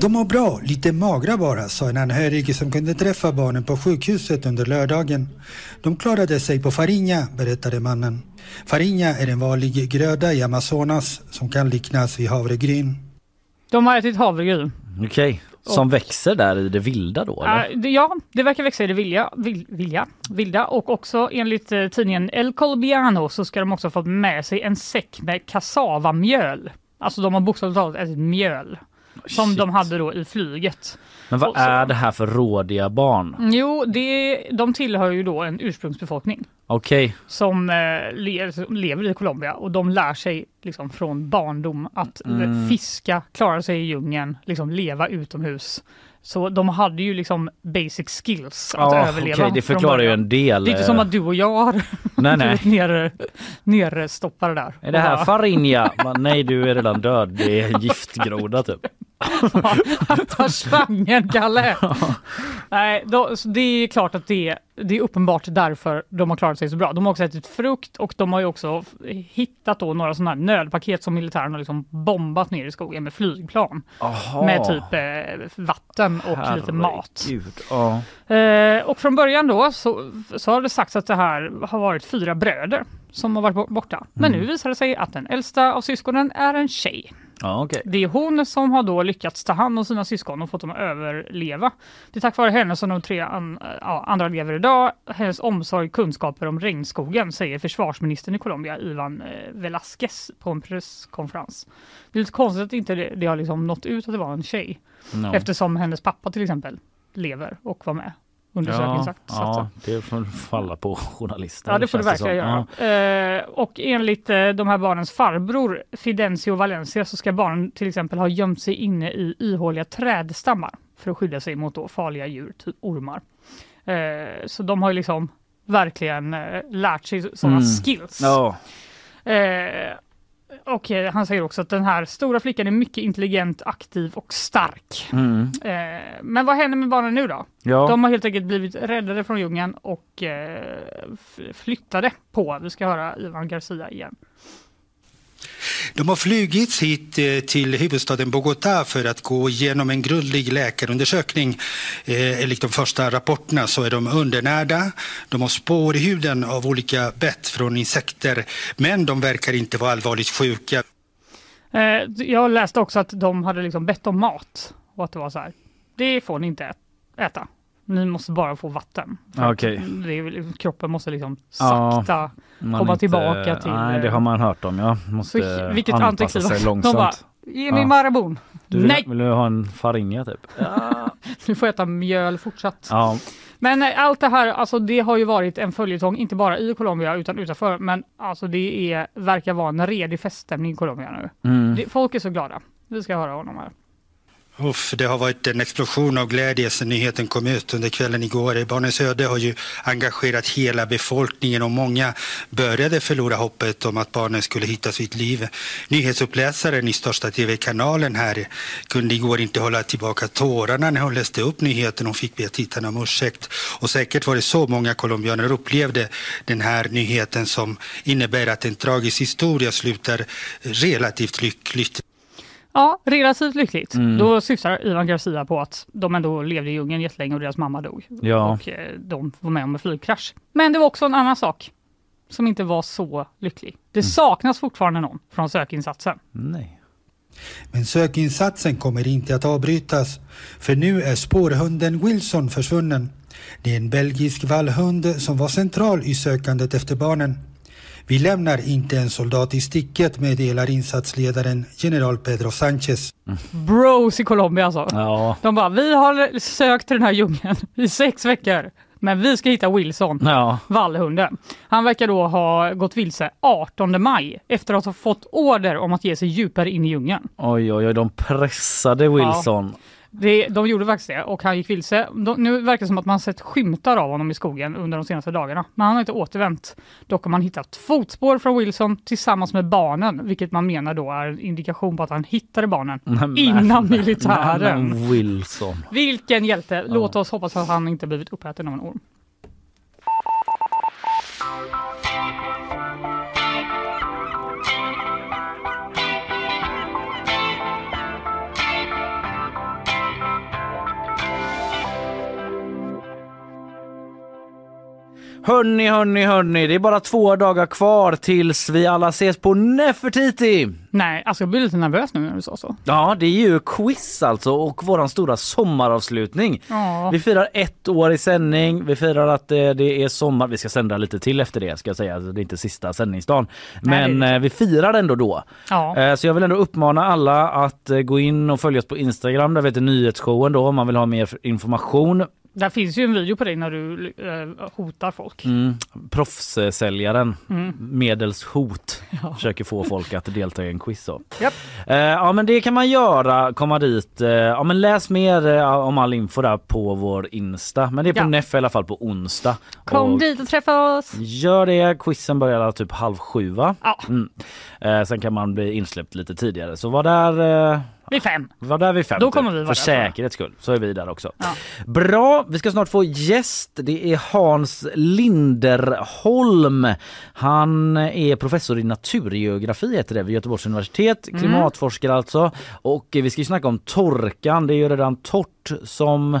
De mår bra, lite magra bara, sa en anhörig som kunde träffa barnen på sjukhuset under lördagen. De klarade sig på farinha, berättade mannen. Farinha är en vanlig gröda i Amazonas som kan liknas vid havregryn. De har ätit havregryn. Okej, som växer där i det vilda då eller? Äh, det, ja, det verkar växa i det vilja, vil, vilja, vilda och också enligt eh, tidningen El Colombiano så ska de också fått med sig en säck med kassavamjöl. Alltså de har bokstavligt talat ätit mjöl som de hade då i flyget. Men vad är det här för rådiga barn? Jo, det, de tillhör ju då en ursprungsbefolkning. Okej, som eh, le, lever i Colombia och de lär sig liksom från barndom att eh, fiska, klara sig i djungeln, liksom leva utomhus. Så de hade ju liksom basic skills att Ja, överleva. okej, det förklarar ju början. en del. Det är inte som att du och jag har (laughs) Nej, (laughs) nere, nerstoppade där. Är det här Farinja? (laughs) Nej, du är redan död. Det är giftgroda typ. Ta slangen, Kalle! Nej, då, det är klart att det, det är uppenbart därför de har klarat sig så bra. De har också ätit frukt och de har ju också hittat då några sådana här nödpaket som militären har liksom bombat ner i skogen med flygplan. Aha. Med typ eh, vatten och lite mat. Herregud, Ja. Eh, och från början då så, så har det sagts att det här har varit fyra bröder som har varit bo- borta. Men Mm. nu visar det sig att den äldsta av syskonen är en tjej. Ja, okej. Det är hon som har då lyckats ta hand om sina syskon och fått dem att överleva. Det är tack vare henne som de tre an, ja, andra lever idag. Hennes omsorg, kunskaper om regnskogen, säger försvarsministern i Colombia, Ivan eh, Velasquez, på en presskonferens. Det är lite konstigt att inte det, det har liksom nått ut att det var en tjej. No. Eftersom hennes pappa till exempel lever och var med under Ja, ja, det får falla på journalister. Ja, det får det verkligen göra. Eh, och enligt eh, de här barnens farbror Fidencio Valencia så ska barnen till exempel ha gömt sig inne i ihåliga trädstammar för att skydda sig mot då farliga djur, typ ormar. Eh, så de har ju liksom verkligen lärt sig sådana Mm. skills. Ja. Och eh, han säger också att den här stora flickan är mycket intelligent, aktiv och stark. Mm. Eh, men vad händer med barnen nu då? Ja. De har helt enkelt blivit räddade från djungeln och eh, flyttade på. Vi ska höra Ivan Garcia igen. De har flugits hit eh, till huvudstaden Bogotá för att gå igenom en grundlig läkarundersökning. Eh, enligt de första rapporterna så är de undernärda. De har spår i huden av olika bett från insekter, men de verkar inte vara allvarligt sjuka. Eh, jag läste också att de hade liksom bett om mat och att det var så här. Det får ni inte äta. Ni måste bara få vatten. Okej. det kroppen måste liksom Ja, sakta Man komma inte- tillbaka till... Nej, det har man hört om. Ja. Måste Så, vilket anpassa sig De långsamt. bara, ge mig Ja. Marabon. Du Nej, vill du ha en farinja typ? (laughs) du får äta mjöl fortsatt. Ja. Men eh, allt det här, alltså det har ju varit en följetong, inte bara i Colombia utan utanför. Men alltså det är, verkar vara en redig feststämning i Colombia nu. Mm. Det, folk är så glada. Vi ska höra honom här. Uff, det har varit en explosion av glädje sedan nyheten kom ut under kvällen igår. Barnens öde har ju engagerat hela befolkningen och många började förlora hoppet om att barnen skulle hitta sitt liv. Nyhetsuppläsaren i största tv-kanalen här kunde igår inte hålla tillbaka tårarna när hon läste upp nyheten. Hon fick be tittarna om ursäkt. Och säkert var det så många colombianer upplevde den här nyheten som innebär att en tragisk historia slutar relativt lyckligt. Ja, relativt lyckligt. Mm. Då syftar Ivan Garcia på att de ändå levde i djungeln jättelänge och deras mamma dog. Ja. Och eh, de var med om en flygkrasch. Men det var också en annan sak som inte var så lycklig. Det Mm. saknas fortfarande någon från sökinsatsen. Nej. Men sökinsatsen kommer inte att avbrytas, för nu är spårhunden Wilson försvunnen. Det är en belgisk vallhund som var central i sökandet efter barnen. Vi lämnar inte en soldat i sticket, meddelar insatsledaren general Pedro Sanchez. Bros i Colombia alltså. Ja. De bara, vi har sökt till den här djungeln (laughs) i sex veckor. Men vi ska hitta Wilson, Ja. vallhunden. Han verkar då ha gått vilse 18 maj efter att ha fått order om att ge sig djupare in i djungeln. Oj, oj, oj, de pressade Wilson. Det, de gjorde faktiskt det och han gick vilse. De, nu verkar det som att man sett skymtar av honom i skogen under de senaste dagarna. Men han har inte återvänt. Dock har man hittat fotspår från Wilson tillsammans med barnen, vilket man menar då är en indikation på att han hittade barnen Men- innan militären. Men Wilson. Vilken hjälte! Låt oss hoppas att han inte blivit uppäten av en orm. Hörni, hörni, hörni, det är bara två dagar kvar tills vi alla ses på Nefertiti. Nej, alltså jag blir lite nervös nu när du sa så. Ja, det är ju quiz alltså och våran stora sommaravslutning. Ja. Vi firar ett år i sändning. Vi firar att eh, det är sommar. Vi ska sända lite till efter det ska jag säga. Alltså, Det är inte sista sändningsdagen. Nej, Men det är eh, vi firar ändå då. Ja. Eh, Så jag vill ändå uppmana alla att eh, gå in och följa oss på Instagram. Där vi heter Nyhetsshowen då om man vill ha mer information. Där finns ju en video på dig när du eh, hotar folk. Mm. Proffssäljaren, Mm. medels hot, (laughs) Ja. försöker få folk att delta i en quiz. Så. Japp. Eh, ja men det kan man göra, komma dit. Eh, ja men läs mer eh, om all info där på vår Insta. Men det är på Ja. NEF i alla fall på onsdag. Kom Och dit och träffa oss! Gör det, quizen börjar typ halv sju va? Ja. Mm. Eh, sen kan man bli insläppt lite tidigare. Så var där eh, Vid fem. var där vid fem. Då kommer vi För vara där, tror jag. säkerhets skull så är vi där också. Ja. Bra, vi ska snart få gäst. Det är Hans Linderholm. Han är professor i naturgeografi heter det vid Göteborgs universitet. Mm. Klimatforskare alltså. Och vi ska ju snacka om torkan. Det är ju redan torrt som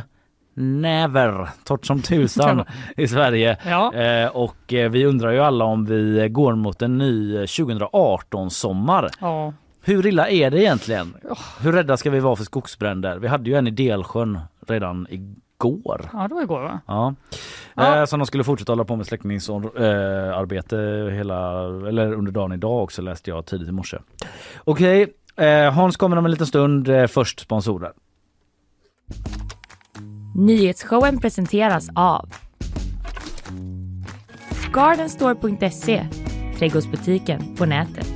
Never, torrt som tusan (laughs) i Sverige. Ja. Eh, och eh, vi undrar ju alla om vi går mot en ny 2018 sommar. Ja. Hur illa är det egentligen? Hur rädda ska vi vara för skogsbränder? Vi hade ju en i Delsjön redan igår. ja, det var igår va? Ja. Ja. Eh, som de skulle fortsätta hålla på med släckningsarbete hela, eller under dagen idag också läste jag tidigt i morse. Okej, eh, Hans kommer om en liten stund. Eh, först sponsorer. Nyhetsshowen presenteras av Gardenstore.se, trädgårdsbutiken på nätet.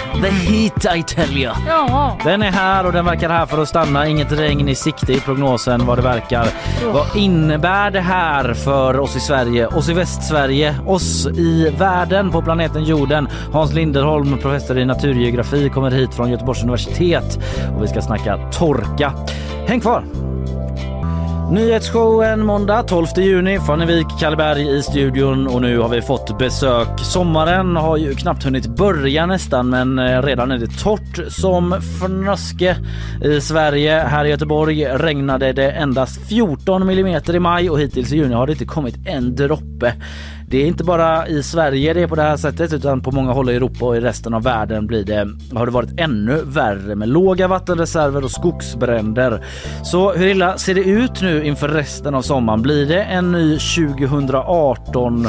the heat I tell you. Ja. Den är här och den verkar här för att stanna. Inget regn i sikte i prognosen vad det verkar. Vad innebär det här för oss i Sverige, oss i Västsverige, oss i världen på planeten jorden? Hans Linderholm, professor i naturgeografi, kommer hit från Göteborgs universitet och vi ska snacka torka. Häng kvar! Nyhetsshowen måndag 12 juni. Fanny Wijk, Kalleberg i studion och nu har vi fått besök. Sommaren har ju knappt hunnit börja nästan men eh, redan är det torrt som fnöske i Sverige. Här i Göteborg regnade det endast 14 millimeter i maj och hittills i juni har det inte kommit en droppe. Det är inte bara i Sverige det är på det här sättet utan på många håll i Europa och i resten av världen blir det, har det varit ännu värre med låga vattenreserver och skogsbränder. Så hur illa ser det ut nu inför resten av sommaren? Blir det en ny 2018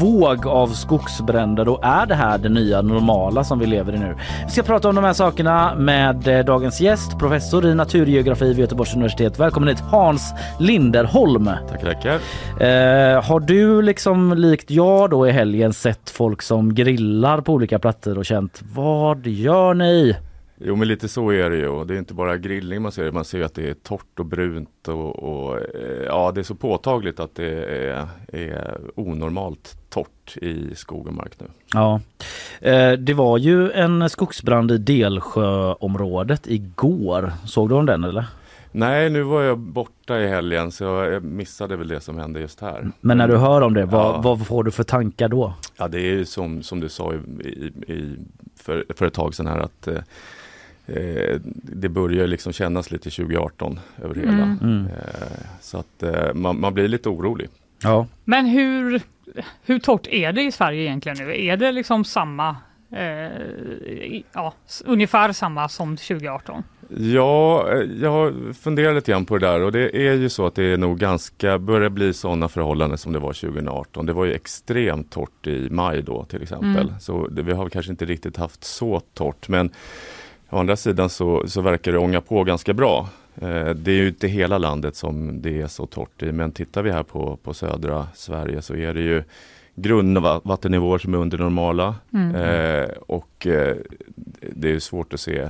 våg av skogsbränder och är det här det nya normala som vi lever i nu? Vi ska prata om de här sakerna med eh, dagens gäst, professor i naturgeografi vid Göteborgs universitet. Välkommen hit Hans Linderholm. Tackar, tackar. Eh, har du liksom likt jag då i helgen sett folk som grillar på olika platser och känt vad gör ni? Jo men lite så är det ju och det är inte bara grillning man ser, man ser att det är torrt och brunt och, och eh, ja det är så påtagligt att det är, är onormalt torrt i skog och mark nu. Ja, eh, det var ju en skogsbrand i Delsjöområdet igår. Såg du om den eller? Nej nu var jag borta i helgen så jag missade väl det som hände just här. Men när du hör om det, vad, Ja. vad får du för tankar då? Ja det är ju som, som du sa i, i, i, för, för ett tag sedan här att eh, eh, det börjar liksom kännas lite 2018 över hela. Mm. Mm. Eh, så att eh, man, man blir lite orolig. Ja. Men hur, hur torrt är det i Sverige egentligen nu? Är det liksom samma, eh, ja, ungefär samma som 2018? Ja, eh, jag funderar lite grann på det där och det är ju så att det är nog ganska, börjar bli sådana förhållanden som det var 2018. Det var ju extremt torrt i maj då till exempel. Mm. Så det, vi har kanske inte riktigt haft så torrt men å andra sidan så, så verkar det ånga på ganska bra. Eh, det är ju inte hela landet som det är så torrt i men tittar vi här på, på södra Sverige så är det ju grundvattennivåer som är under normala Mm. eh, och eh, det är svårt att se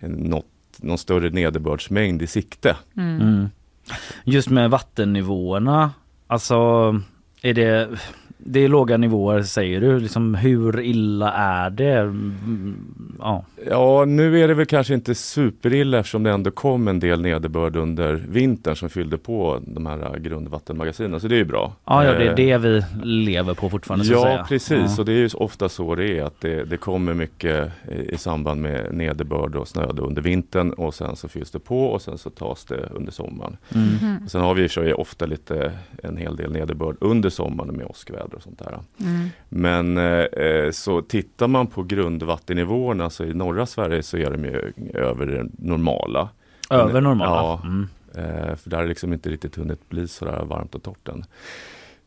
något någon större nederbördsmängd i sikte. Mm. Mm. Just med vattennivåerna, alltså är det, det är låga nivåer säger du, liksom hur illa är det? Mm, Ja. Ja, nu är det väl kanske inte superilla eftersom det ändå kom en del nederbörd under vintern som fyllde på de här grundvattenmagasinen, så det är ju bra. Ja, ja, det är Eh, det vi lever på fortfarande så att Ja, säga. precis. Ja. Och det är ju ofta så det är att det, det kommer mycket i, samband med nederbörd och snö under vintern och sen så fylls det på och sen så tas det under sommaren. Mm. Och sen har vi sig ofta lite en hel del nederbörd under sommaren med åskväder. Minusgrader och sånt där. Mm. Men eh, så tittar man på grundvattennivåerna så i norra Sverige så är de ju över det normala. Över normala? Ja, Mm. eh, för där har det liksom inte riktigt hunnit bli sådär varmt och torrt än.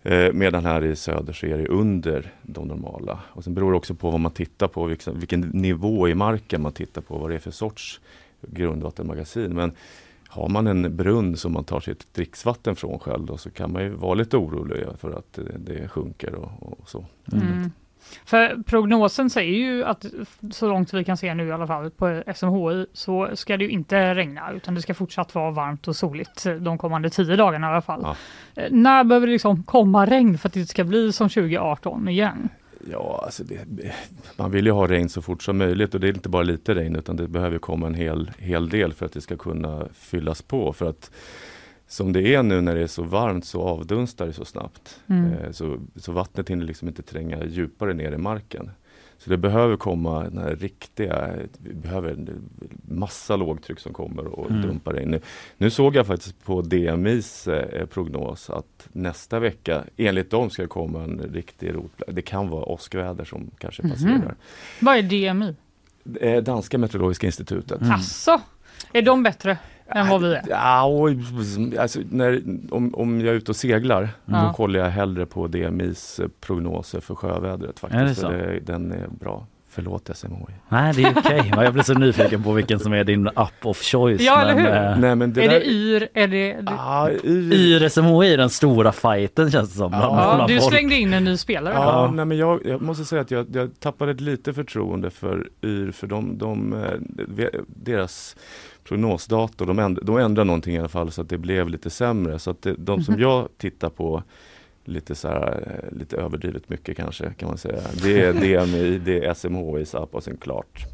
Eh, medan här i söder så är det under de normala. Och sen beror det också på vad man tittar på, vilken, vilken nivå i marken man tittar på, vad det är för sorts grundvattenmagasin. Men har man en brunn som man tar sitt dricksvatten från själv då, så kan man ju vara lite orolig för att det, sjunker och, och så. Mm. För prognosen säger ju att så långt vi kan se nu i alla fall på SMHI så ska det ju inte regna utan det ska fortsatt vara varmt och soligt de kommande tio dagarna i alla fall. Ja. Eh, När behöver det liksom komma regn för att det ska bli som 2018 igen? Ja, alltså det, man vill ju ha regn så fort som möjligt och det är inte bara lite regn utan det behöver komma en hel, hel del för att det ska kunna fyllas på. För att som det är nu när det är så varmt så avdunstar det så snabbt. Mm. Eh, Så, så vattnet hinner liksom inte tränga djupare ner i marken. Så det behöver komma den här riktiga, vi behöver en massa lågtryck som kommer och Mm. dumpar in. Nu, nu såg jag faktiskt på DMIs eh, prognos att nästa vecka, enligt dem ska det komma en riktig rot. Det kan vara åskväder som kanske Mhm. passerar. Vad är DMI? Eh, Danska meteorologiska institutet. Mm. Asså, är de bättre än vad vi är? Ja, och, alltså, när, om, om jag är ute och seglar, Ja. då kollar jag hellre på DMIs eh, prognoser för sjövädret faktiskt. Är det för så? det, den är bra. Förlåt SMHI. Nej det är okej, jag blir så nyfiken på vilken som är din app of choice. Ja, eller hur? eh, Nej, men det är där, det YR? Är det, det... Ah, yr, Yr SMHI är den stora fighten känns det som. bland- Ja, bland du folk. slängde in en ny spelare. Ja, Ja. Nej, men jag, jag måste säga att jag, jag tappade lite förtroende för YR för de, de, eh, deras prognosdator, de, änd, de ändrade någonting i alla fall så att det blev lite sämre. Så att det, de som Mhm. jag tittar på lite så här, eh, lite överdrivet mycket kanske kan man säga. Det är DMI, det är SMHIs app och sen klart.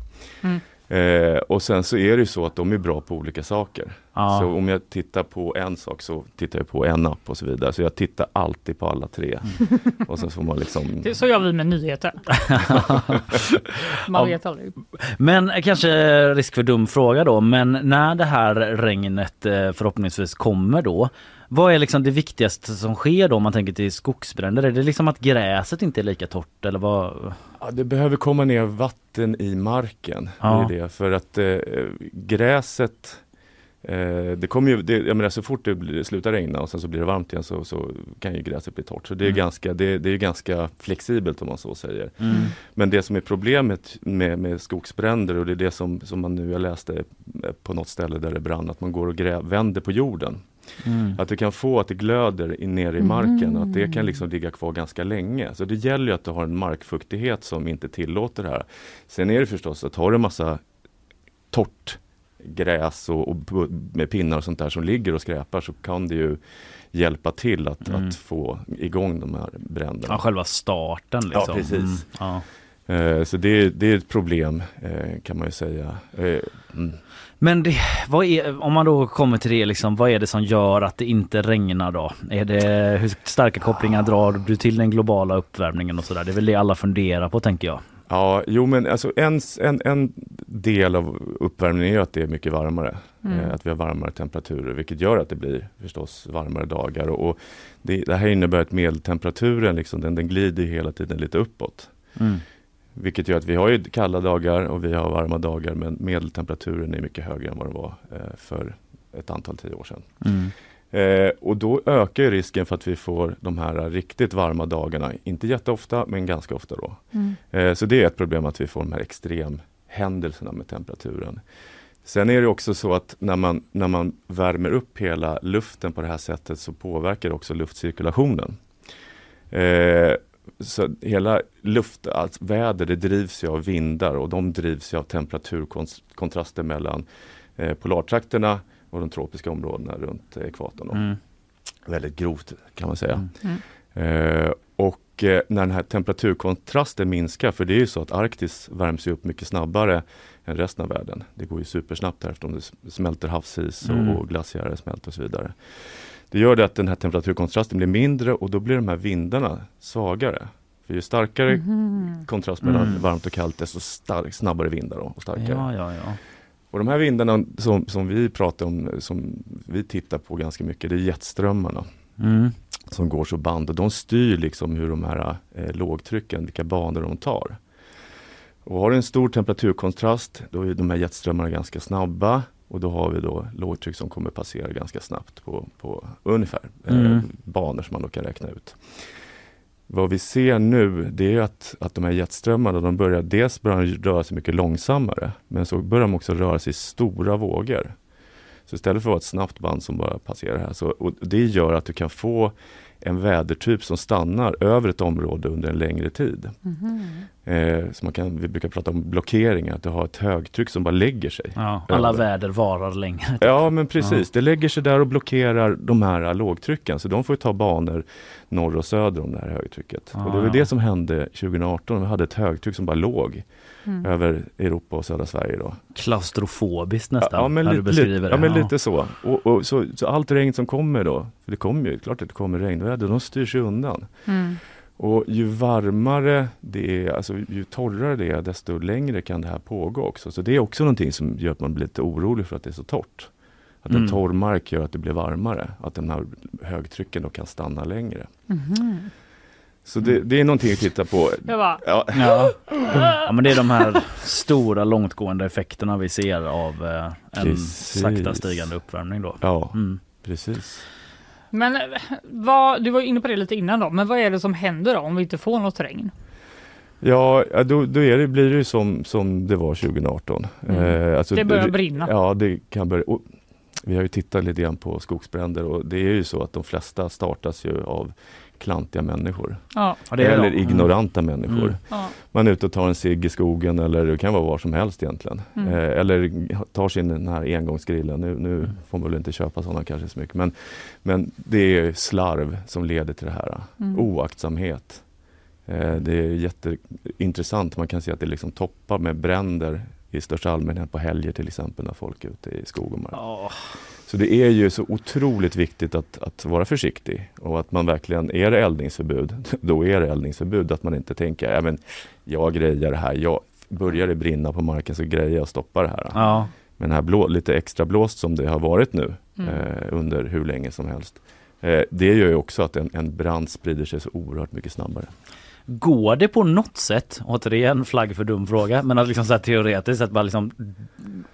Mm. Eh, och sen så är det ju så att de är bra på olika saker. Ja. Så om jag tittar på en sak så tittar jag på en app och så vidare. Så jag tittar alltid på alla tre. Och sen får man liksom Det- Så gör vi med nyheter. (laughs) Man vet aldrig. Men kanske risk för dum fråga då, men när det här regnet eh, förhoppningsvis kommer då, vad är liksom det viktigaste som sker då om man tänker till skogsbränder? Är det liksom att gräset inte är lika torrt eller vad? Ja, det behöver komma ner vatten i marken. Ja. Det är det. För att eh, gräset eh, det kommer ju, det, jag menar så fort det blir, slutar regna och sen så blir det varmt igen så, så kan ju gräset bli torrt. Så det är, Mm. ganska, det, det är ganska flexibelt om man så säger. Mm. Men det som är problemet med, med skogsbränder och det är det som, som man nu, jag läste på något ställe där det brann, att man går och gräv, vänder på jorden. Mm. Att du kan få att det glöder in ner i marken och att det kan liksom ligga kvar ganska länge. Så det gäller ju att du har en markfuktighet som inte tillåter det här. Sen är det förstås att har du massa torrt gräs och, och med pinnar och sånt där som ligger och skräpar så kan det ju hjälpa till att, Mm. att få igång de här bränderna. Ja, själva starten liksom. Ja, precis. Mm. Ja. Eh, Så det, det är ett problem eh, kan man ju säga. Eh, mm. Men det, vad är, om man då kommer till det, liksom, vad är det som gör att det inte regnar då? Är det, hur starka kopplingar drar du till den globala uppvärmningen och sådär? Det är väl det alla funderar på tänker jag. Ja, jo men alltså en, en, en del av uppvärmningen är ju att det är mycket varmare. Mm. Eh, att vi har varmare temperaturer vilket gör att det blir förstås varmare dagar. Och, och det, det här innebär att medeltemperaturen liksom, den, den glider hela tiden lite uppåt. Mm. Vilket gör att vi har ju kalla dagar och vi har varma dagar men medeltemperaturen är mycket högre än vad den var eh, för ett antal tio år sedan. Mm. Eh, och då ökar ju risken för att vi får de här riktigt varma dagarna. Inte jätteofta men ganska ofta då. Mm. Eh, så det är ett problem att vi får de här extremhändelserna med temperaturen. Sen är det också så att när man, när man värmer upp hela luften på det här sättet så påverkar det också luftcirkulationen. Eh, så hela luft, alltså väder det drivs ju av vindar och de drivs ju av temperaturkontraster mellan eh, polartrakterna och de tropiska områdena runt ekvatorn. Mm. Väldigt grovt kan man säga. Mm. Eh, och eh, när den här temperaturkontrasten minskar, för det är ju så att Arktis värms ju upp mycket snabbare än resten av världen. Det går ju supersnabbt här eftersom det smälter havsis och, Mm. och glaciärer smälter och så vidare. Det gör det att den här temperaturkontrasten blir mindre och då blir de här vindarna svagare. För ju starkare Mhm. kontrast mellan Mm. varmt och kallt desto stark, snabbare vindar då, och starkare. Ja, ja, ja. Och de här vindarna som, som vi pratar om, som vi tittar på ganska mycket, det är jetströmmarna. Mm. som går så band och de styr liksom hur de här eh, lågtrycken, vilka banor de tar. Och har du en stor temperaturkontrast, då är de här jetströmmarna ganska snabba och då har vi då lågtryck som kommer passera ganska snabbt på, på ungefär Mm. eh, banor som man då kan räkna ut. Vad vi ser nu det är att, att de här jetströmmarna, de börjar, dels börjar de röra sig mycket långsammare, men så börjar de också röra sig i stora vågor. Så istället för att vara ett snabbt band som bara passerar här, så, och det gör att du kan få en vädertyp som stannar över ett område under en längre tid. Eh, så man kan, vi brukar prata om blockeringar, att du har ett högtryck som bara lägger sig. Ja, alla över. väder varar längre. Ja men precis, det lägger sig där och blockerar de här lågtrycken så de får ta banor norr och söder om det här högtrycket. Ah, och det var ja. det som hände 2018, vi hade ett högtryck som bara låg över Europa och södra Sverige då. Klaustrofobiskt nästan, Ja men, när du lite, beskriver lite, det. ja, men lite så. Och, och, så. Så allt regn som kommer då, för det kommer ju, klart att det kommer regnväder, de styrs ju undan. Mm. Och ju varmare det är, alltså ju torrare det är, desto längre kan det här pågå också. Så det är också någonting som gör att man blir lite orolig för att det är så torrt. Att Mm. en torr mark gör att det blir varmare, att den här högtrycken då kan stanna längre. Så det, det är någonting att titta på. Bara, Ja, Ja. ja men det är de här stora långtgående effekterna vi ser av eh, en Precis. sakta stigande uppvärmning då. ja Mm. precis. men eh, vad, du var inne på det lite innan då, men vad är det som händer då om vi inte får något regn? Ja, ja, då, då är det, blir det ju som, som det var 2018. Mm. Eh, alltså Det börjar brinna. Ja, det kan börja. Och vi har ju tittat lite grann på skogsbränder och det är ju så att de flesta startas ju av klantiga människor. Ja, eller de. ignoranta människor. Mm. ja. Man är ute och tar en cigg i skogen eller det kan vara var som helst egentligen. Mm. Eh, eller tar sin den här engångsgrillen. Nu, nu får man väl inte köpa sådana kanske så mycket. Men, men det är slarv som leder till det här. Mm. Oaktsamhet. Eh, det är jätteintressant. Man kan se att det liksom toppar med bränder i största allmänhet på helger till exempel när folk är ute i skog och mark. Ja. Så det är ju så otroligt viktigt att, att vara försiktig och att man verkligen, är det eldningsförbud, (laughs) då är det eldningsförbud. Att man inte tänker, ja men jag grejar det här, jag, börjar det brinna på marken så grejer jag att stoppa det här. Ja. Men det här blå, lite extra blåst som det har varit nu Mm. eh, under hur länge som helst. Eh, det gör ju också att en, en brand sprider sig så oerhört mycket snabbare. Går det på något sätt, återigen flagg för dum fråga, men att liksom så här teoretiskt att bara liksom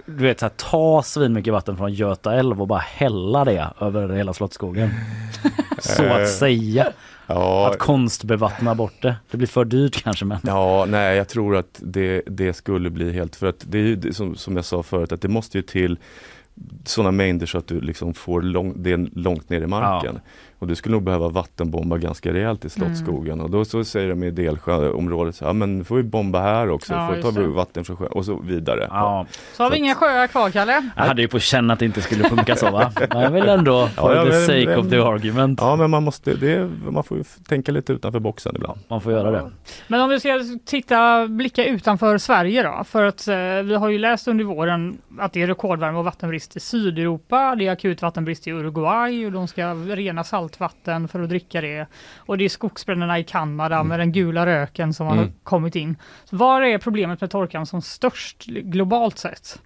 du vet så här, ta svinmycket vatten från Göta älv och bara hälla det över hela Slottsskogen. (laughs) så att säga. Ja, Att konstbevattna bort det. Det blir för dyrt kanske men. Ja, nej jag tror att det, det skulle bli helt, för att det är ju som, som jag sa förut, att det måste ju till sådana mängder så att du liksom får lång, det långt ner i marken. Och du skulle nog behöva vattenbomba ganska rejält i Slottsskogen och då så säger de i Delsjöområdet, så, ja men får vi bomba här också, Ja, får ta vatten från sjön och så vidare. Ja, Så har vi inga sjöar kvar Kalle? jag hade ju på känn att det inte skulle funka så va? (laughs) Men jag vill ändå, for Ja, ja, the men- sake men- of the argument. Ja men man måste, det, man får ju tänka lite utanför boxen ibland. Man får göra det. Men om vi ska titta, blicka utanför Sverige då, för att eh, vi har ju läst under våren att det är rekordvärme och vattenbrist i Sydeuropa, det är akut vattenbrist i Uruguay och de ska rena saltvatten för att dricka det. Och det är skogsbränderna i Kanada med den gula röken som har Mm. kommit in. Så var är problemet med torkan som störst globalt sett?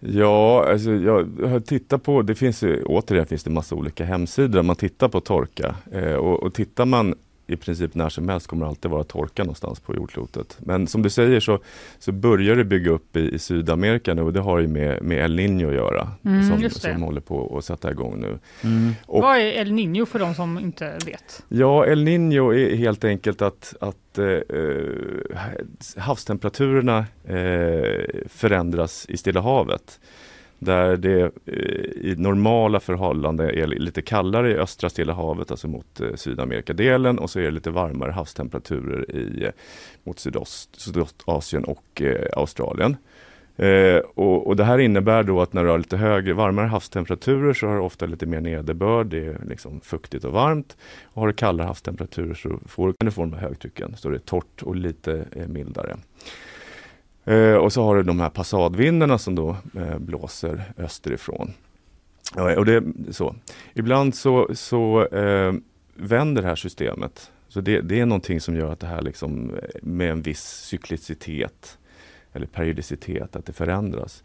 Ja, alltså jag har tittat på, det finns ju, återigen finns det massa olika hemsidor där man tittar på torka. Eh, och, och tittar man i princip när som helst kommer det alltid vara torka någonstans på jordklotet. Men som du säger så, så börjar det bygga upp i, i Sydamerika nu och det har ju med, med El Niño att göra. Mm, som, som håller på att sätta igång nu. Mm. Och- Vad är El Niño för de som inte vet? Ja, El Niño är helt enkelt att, att eh, havstemperaturerna eh, förändras i Stilla havet. Där det eh, i normala förhållanden är lite kallare i östra Stilla havet, alltså mot eh, Sydamerikadelen och så är det lite varmare havstemperaturer i, eh, mot sydost, Sydostasien och eh, Australien. Eh, och, och det här innebär då att när du har lite högre, varmare havstemperaturer så har du ofta lite mer nederbörd, det är liksom fuktigt och varmt. Och har du kallare havstemperaturer så får, kan du få de här högtrycken, så det är torrt och lite eh, mildare. Eh, och så har du de här passadvindarna som då eh, blåser österifrån. Ja, och det, så. Ibland så, så eh, vänder det här systemet. Så det, det är någonting som gör att det här liksom eh, med en viss cyklicitet eller periodicitet, att det förändras.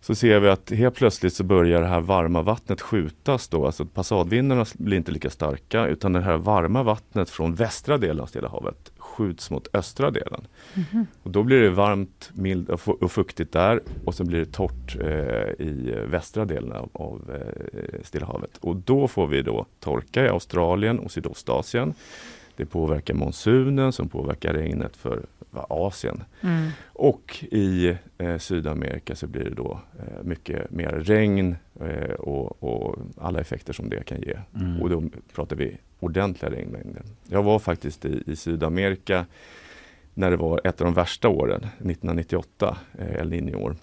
Så ser vi att helt plötsligt så börjar det här varma vattnet skjutas då, alltså passadvindarna blir inte lika starka utan det här varma vattnet från västra delen av Stilla havet skjuts mot östra delen. Mhm. Och då blir det varmt mild och fuktigt där och sen blir det torrt eh, i västra delen av, av eh, Stilla havet. Och då får vi då torka i Australien och Sydostasien. Det påverkar monsunen som påverkar regnet för Asien. Mm. Och i eh, Sydamerika så blir det då eh, mycket mer regn eh, och, och alla effekter som det kan ge. Mm. Och då pratar vi ordentliga regnmängder. Jag var faktiskt i, i Sydamerika när det var ett av de värsta åren, 1998, eh, El Niño-år.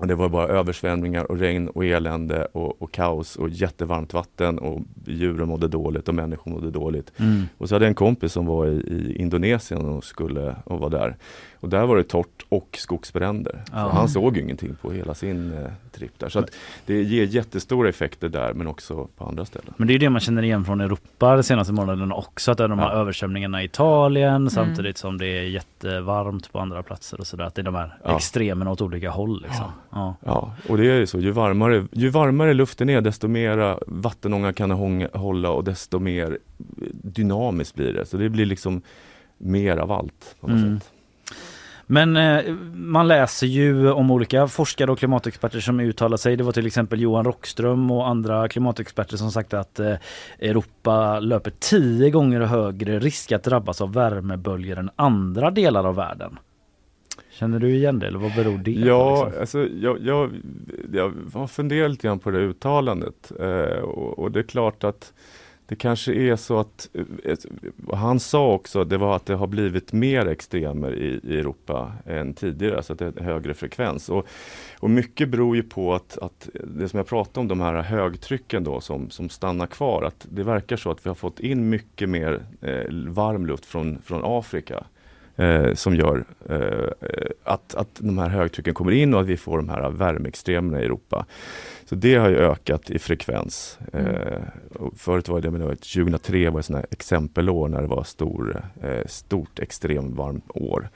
Och det var bara översvämningar och regn och elände och, och kaos och jättevarmt vatten och djuren mådde dåligt och människor mådde dåligt. Mm. Och så hade jag en kompis som var i, i Indonesien och skulle och var där. Och där var det torrt och skogsbränder. Ja. Så han såg ju ingenting på hela sin eh, tripp där. Så att det ger jättestora effekter där men också på andra ställen. Men det är ju det man känner igen från Europa de senaste månaderna också. Att det är de här Ja. översvämningarna i Italien samtidigt som det är jättevarmt på andra platser och sådär. Att det är de här Ja. extremerna åt olika håll liksom. Ja. Ja, och det är ju så. Ju varmare, ju varmare luften är desto mera vattenånga kan hånga- hålla och desto mer dynamiskt blir det. Så det blir liksom mer av allt på något Mm. sätt. Men eh, man läser ju om olika forskare och klimatexperter som uttalar sig. Det var till exempel Johan Rockström och andra klimatexperter som sagt att eh, Europa löper tio gånger högre risk att drabbas av värmeböljor än andra delar av världen. Känner du igen det eller vad beror det Ja, på? Liksom? alltså, jag, jag, jag har funderat lite grann på det uttalandet eh, och, och det är klart att det kanske är så att, eh, han sa också, det var att det har blivit mer extremer i, i Europa än tidigare, så att det är en högre frekvens. Och, och mycket beror ju på att, att det som jag pratade om, de här högtrycken då som, som stannar kvar, att det verkar så att vi har fått in mycket mer eh, varm luft från, från Afrika eh, som gör eh, att, att de här högtrycken kommer in och att vi får de här värmeextremerna i Europa. Så det har ju ökat i frekvens. Eh, och förut var det, men det var 2003 var ett sånt här exempelår när det var stor, eh, stort extremt varmt år,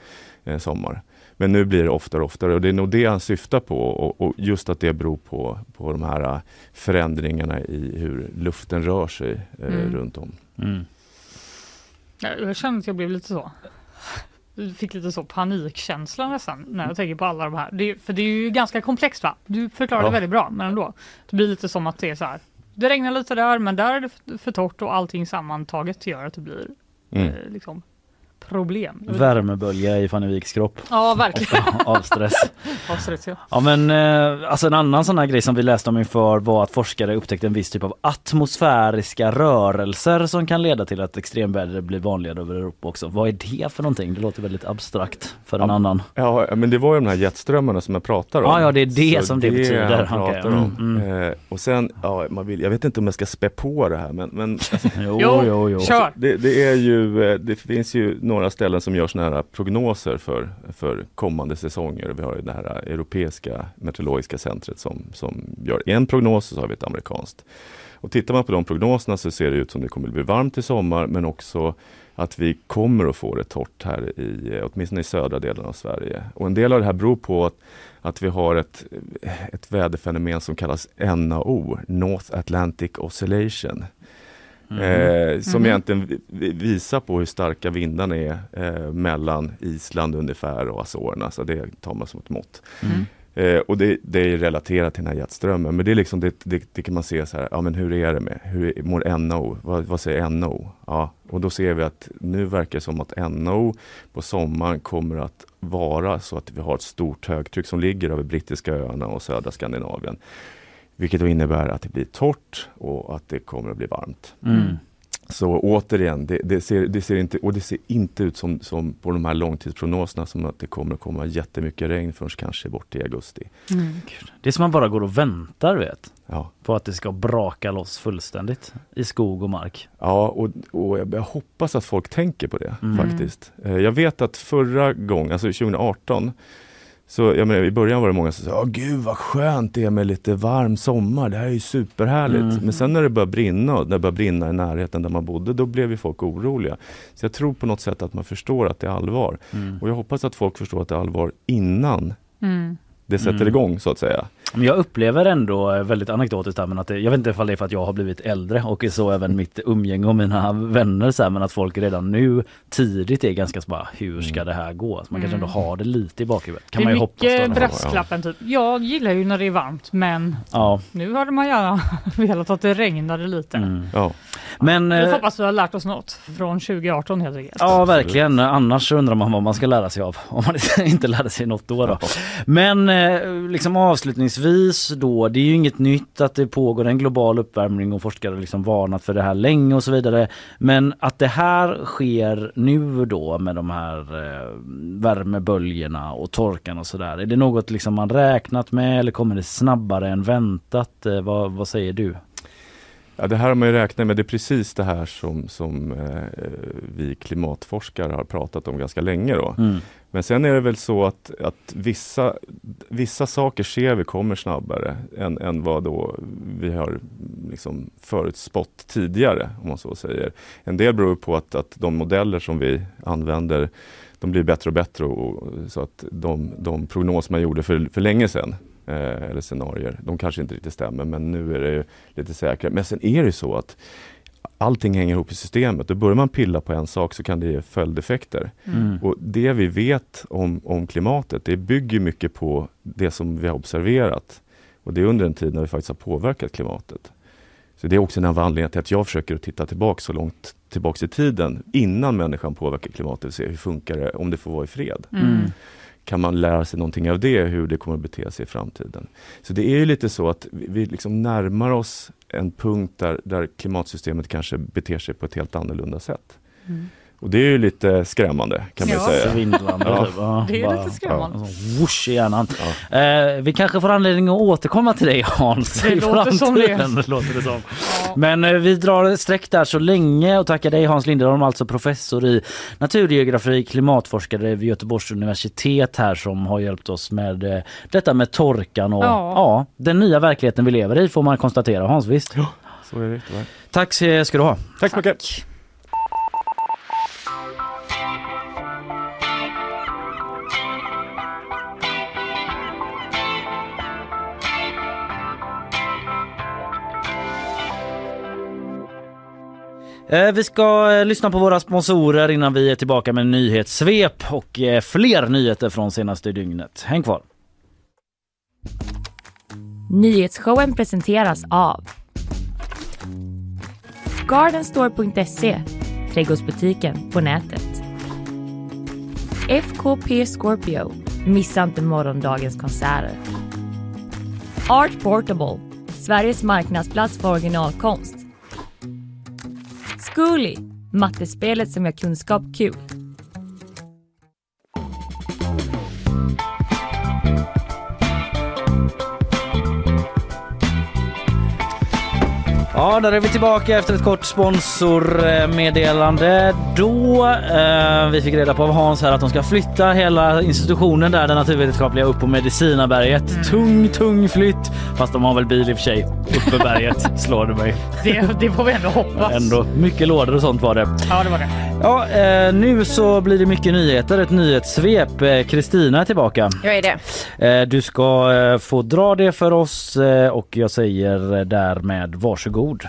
eh, sommar. Men nu blir det oftare och oftare och det är nog det han syftar på och, och just att det beror på, på de här eh, förändringarna i hur luften rör sig eh, Mm. runt om. Mm. Ja, Jag känner att jag blev lite så. Fick lite så panikkänsla nästan när jag tänker på alla de här. Det, för det är ju ganska komplext va? Du förklarar Ja. det väldigt bra men ändå. Det blir lite som att det är så här. Det regnar lite där men där är det för torrt och allting sammantaget gör att det blir Mm. eh, liksom problem. Värmebölja i Fanny Viks kropp. Ja verkligen. (laughs) Av stress. Av stress, ja. Ja men eh, alltså en annan sån här grej som vi läste om inför var att forskare upptäckte en viss typ av atmosfäriska rörelser som kan leda till att extremväder blir vanligare över Europa också. Vad är det för någonting? Det låter väldigt abstrakt för en Ja, annan. Ja, men det var ju de här jetströmma som jag pratar om. Ja, ja, det är det Så som det betyder. jag Okej, pratar mm, om. mm. Eh, och sen, ja, man vill, jag vet inte om jag ska spä på det här men, men (laughs) alltså, Jo, Jo, jo, jo. kör! det, det är ju, eh, det finns ju några några ställen som gör såna här prognoser för, för kommande säsonger. Vi har det här europeiska meteorologiska centret som, som gör en prognos och så har vi ett amerikanskt. Och tittar man på de prognoserna så ser det ut som det kommer att bli varmt i sommar men också att vi kommer att få det torrt här i, åtminstone i södra delen av Sverige. Och en del av det här beror på att, att vi har ett, ett väderfenomen som kallas NAO, North Atlantic Oscillation. Eh, som Mhm. egentligen vi- vi- visar på hur starka vindarna är eh, mellan Island ungefär och Azorerna, så det tar man som ett mått. Mm. Eh, och det, det är relaterat till den här jetströmmen, men det är liksom det, det, det kan man se så här, ja men hur är det med, hur mår NO, vad, vad säger NO? Ja, och då ser vi att nu verkar det som att NO på sommaren kommer att vara så att vi har ett stort högtryck som ligger över brittiska öarna och södra Skandinavien. Vilket då innebär att det blir torrt och att det kommer att bli varmt. Mm. Så återigen, det, det, ser, det ser inte, och det ser inte ut som, som på de här långtidsprognoserna som att det kommer att komma jättemycket regn förrän kanske bort i augusti. Mm. Det är som man bara går och väntar vet. Ja, På att det ska braka loss fullständigt i skog och mark. ja och, och jag, jag hoppas att folk tänker på det Mm. faktiskt. Eh, Jag vet att förra gången, alltså 2018, Så jag menar, i början var det många som sa, Åh, gud vad skönt det är med lite varm sommar, det här är ju superhärligt. Mm. Men sen när det började brinna, när det började brinna i närheten där man bodde, då blev ju folk oroliga. Så jag tror på något sätt att man förstår att det är allvar. Mm. Och jag hoppas att folk förstår att det är allvar innan Mm. det sätter Mm. igång så att säga. Men jag upplever ändå eh, väldigt anekdotiskt här, men att det, jag vet inte ifall det är för att jag har blivit äldre och så även mitt umgänge och mina vänner så här, men att folk redan nu tidigt är ganska så bara hur ska det här gå? Så man kanske Mm. ändå har det lite i bakhuvudet. Kan det man är ju hoppas. då. mycket brasklappen typ. Jag gillar ju när det är varmt men Ja. nu hade man gärna (laughs) velat att det regnade lite. Mm. Ja. Men Vi eh, hoppas vi har lärt oss något från 2018 helt enkelt. Ja verkligen, annars undrar man vad man ska lära sig av om man (laughs) inte lärde sig något då. då. Men eh, liksom avslutningsvis då, det är ju inget nytt att det pågår en global uppvärmning och forskare har liksom varnat för det här länge och så vidare. Men att det här sker nu då med de här eh, värmeböljorna och torkan och sådär. Är det något liksom man räknat med eller kommer det snabbare än väntat? Eh, vad, vad säger du? Ja, det här har man ju räknat med. Det är precis det här som, som eh, vi klimatforskare har pratat om ganska länge. Då. Mm. Men sen är det väl så att, att vissa, vissa saker ser vi kommer snabbare än, än vad då vi har liksom förutspått tidigare, om man så säger. En del beror på att, att de modeller som vi använder de blir bättre och bättre och, och, så att de, de prognoser man gjorde för, för länge sedan eh, eller scenarier, de kanske inte riktigt stämmer men nu är det ju lite säkrare. Men sen är det så att allting hänger ihop i systemet. Då börjar man pilla på en sak så kan det ge följdeffekter. Mm. Och det vi vet om, om klimatet, det bygger mycket på det som vi har observerat. Och det är under en tid när vi faktiskt har påverkat klimatet. Så det är också en av anledningarna till att jag försöker att titta tillbaka så långt tillbaks i tiden innan människan påverkar klimatet och se hur funkar det om det får vara i fred. Mm. Kan man lära sig någonting av det, hur det kommer att bete sig i framtiden? Så det är ju lite så att vi, vi liksom närmar oss en punkt där, där klimatsystemet kanske beter sig på ett helt annorlunda sätt. Mm. Och det är ju lite skrämmande kan man Ja. säga. Svindlande. Ja. typ. Ja, (laughs) Det är bara- lite skrämmande. Ja, whoosh i hjärnan. Eh, vi kanske får anledning att återkomma till dig Hans. Det låter som (laughs) det. låter det som. Ja. Men eh, vi drar ett streck där så länge och tackar dig Hans Linderholm, alltså professor i naturgeografi, klimatforskare vid Göteborgs universitet här som har hjälpt oss med eh, detta med torkan och ja. Ja. den nya verkligheten vi lever i får man konstatera Hans, visst? Så är det. Tack ska du ha. Tack så mycket. Eh, vi ska eh, lyssna på våra sponsorer innan vi är tillbaka med nyhetssvep och eh, fler nyheter från senaste dygnet. Häng kvar! Nyhetsshowen presenteras av Gardenstore.se, trädgårdsbutiken på nätet. FKP Scorpio, missa inte morgondagens konserter. Art Portable, Sveriges marknadsplats för originalkonst. Zcooly, mattespelet som gör kunskap kul. Ja, där är vi tillbaka efter ett kort sponsormeddelande. Då eh, vi fick reda på av Hans här att de ska flytta hela institutionen där, den naturvetenskapliga, upp på Medicinaberget. Tung, tung flytt. Fast de har väl bil i och för sig. Upp för berget, (laughs) slår det mig. Det, det får vi ändå hoppas. Ändå mycket lådor och sånt var det. Ja, det var det. Ja, eh, nu så blir det mycket nyheter, ett nyhetssvep. Eh, Kristina är tillbaka. Jag är det. Eh, Du ska eh, få dra det för oss eh, och jag säger eh, därmed varsågod.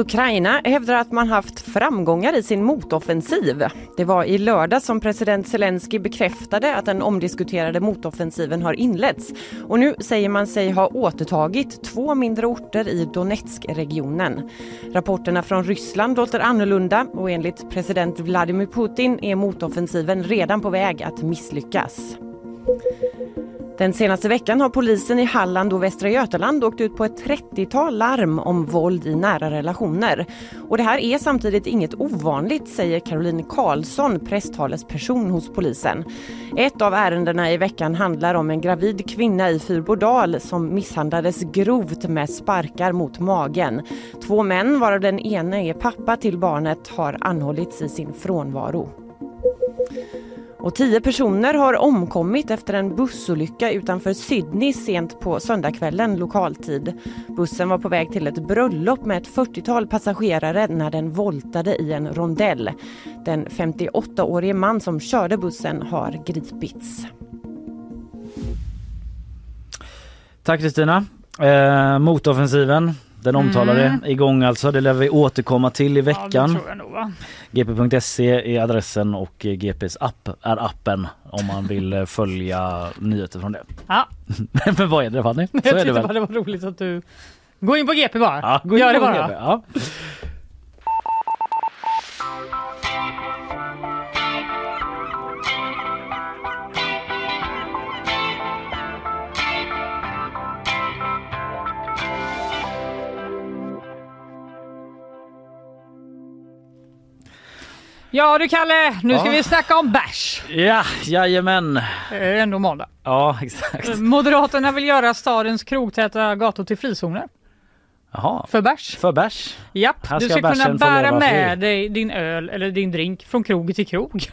Ukraina hävdar att man haft framgångar i sin motoffensiv. Det var i lördag som president Zelensky bekräftade att den omdiskuterade motoffensiven har inletts. Och nu säger man sig ha återtagit två mindre orter i Donetskregionen. Rapporterna från Ryssland låter annorlunda och enligt president Vladimir Putin är motoffensiven redan på väg att misslyckas. Den senaste veckan har polisen i Halland och Västra Götaland åkt ut på ett 30-tal larm om våld i nära relationer. Och det här är samtidigt inget ovanligt, säger Caroline Karlsson, presstalesperson hos polisen. Ett av ärendena i veckan handlar om en gravid kvinna i Fyrbodal som misshandlades grovt med sparkar mot magen. Två män, varav den ene är pappa till barnet, har anhållits i sin frånvaro. Och tio personer har omkommit efter en bussolycka utanför Sydney sent på söndagskvällen lokaltid. Bussen var på väg till ett bröllop med ett 40-tal passagerare när den voltade i en rondell. Den 58-årige man som körde bussen har gripits. Tack Kristina. Eh, motoffensiven, den omtalade, Mm. igång alltså. Det lär vi återkomma till i Ja, veckan. va? gp.se är adressen och eh, GPs app är appen om man vill eh, följa nyheter från det. Ja, (laughs) Men vad är det Fanny? Så jag är det väl? bara det var roligt att du... Gå in på GP bara. Ja, gå in Gör det bara. GP, Ja. Ja du Kalle, nu ska Ja. vi snacka om bärs. ja, jajamän. Det är ändå måndag. Ja, exakt. Moderaterna vill göra stadens krogtäta gator till frizoner Jaha, för bärs. för bärs. Japp, Här du ska ska kunna bära med dig din öl eller din drink från krog till krog.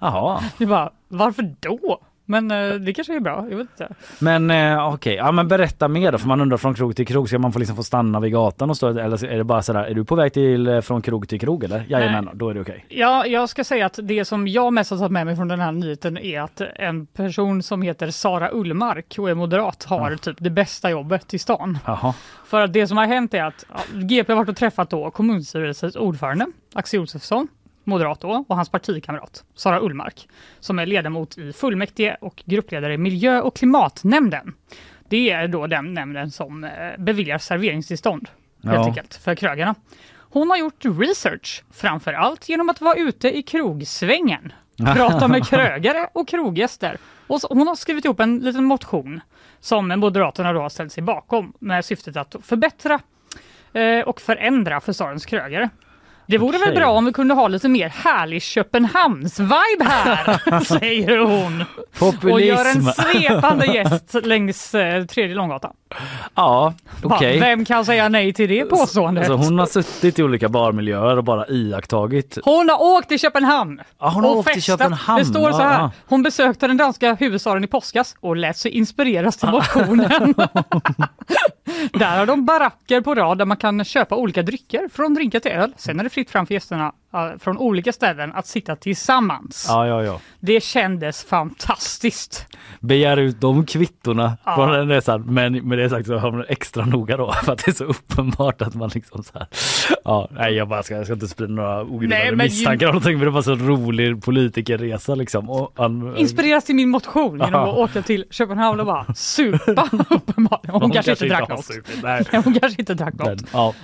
Jaha. (laughs) Du bara, varför då? Men eh, det kanske är bra, jag vet inte. Men eh, okej, ja men berätta mer då för man undrar från krog till krog ska man få liksom få stanna vid gatan och stå eller är det bara sådär är du på väg till eh, från krog till krog eller? Jajamän, då är det okej. Ja, jag ska säga att det som jag mest har tagit med mig från den här nyheten är att en person som heter Sara Ullmark och är moderat har typ det bästa jobbet i stan. Jaha. För att det som har hänt är att ja, GP har varit och träffat då kommunstyrelsens ordförande Axel Josefsson, moderat då, och hans partikamrat Sara Ullmark som är ledamot i fullmäktige och gruppledare i miljö och klimatnämnden. Det är då den nämnden som eh, beviljar serveringstillstånd helt Ja. enkelt för krögarna. Hon har gjort research, framför allt genom att vara ute i krogsvängen, (laughs) prata med krögare och kroggäster. Och så, hon har skrivit ihop en liten motion som Moderaterna då har ställt sig bakom med syftet att förbättra eh, och förändra för stadens krögare. Det vore väl Okej. bra om vi kunde ha lite mer härlig Köpenhamns-vibe här, (laughs) säger hon. Och gör en Populism. svepande (laughs) gäst längs eh, tredje Långgatan. Ja, okej. Vem kan säga nej till det påståendet? Alltså hon har suttit i olika barmiljöer och bara iakttagit. Hon har åkt till Köpenhamn Ja, hon har och åkt till. Köpenhamn. Det står så här. Hon besökte den danska huvudstaden i påskas och lät sig inspireras till motionen. (laughs) där har de baracker på rad där man kan köpa olika drycker från drinkar till öl. Sen är det fritt fram för gästerna från olika ställen att sitta tillsammans. Ja, ja, ja. Det kändes fantastiskt. Begär ut de kvittorna Ja. från den resan. Men med det sagt så har man extra noga då (laughs) för att det är så uppenbart att man liksom så här. Ja, nej, jag bara ska, jag ska inte sprida några ogrundade misstankar eller någonting. Men det var så rolig politikerresa liksom. Och han, Inspireras till min motion genom Ja. att åka till Köpenhamn och bara supa (laughs) uppenbarligen. Hon, kanske inte drack något. supit, Nej. (laughs) Hon kanske inte drack något. Men, ja.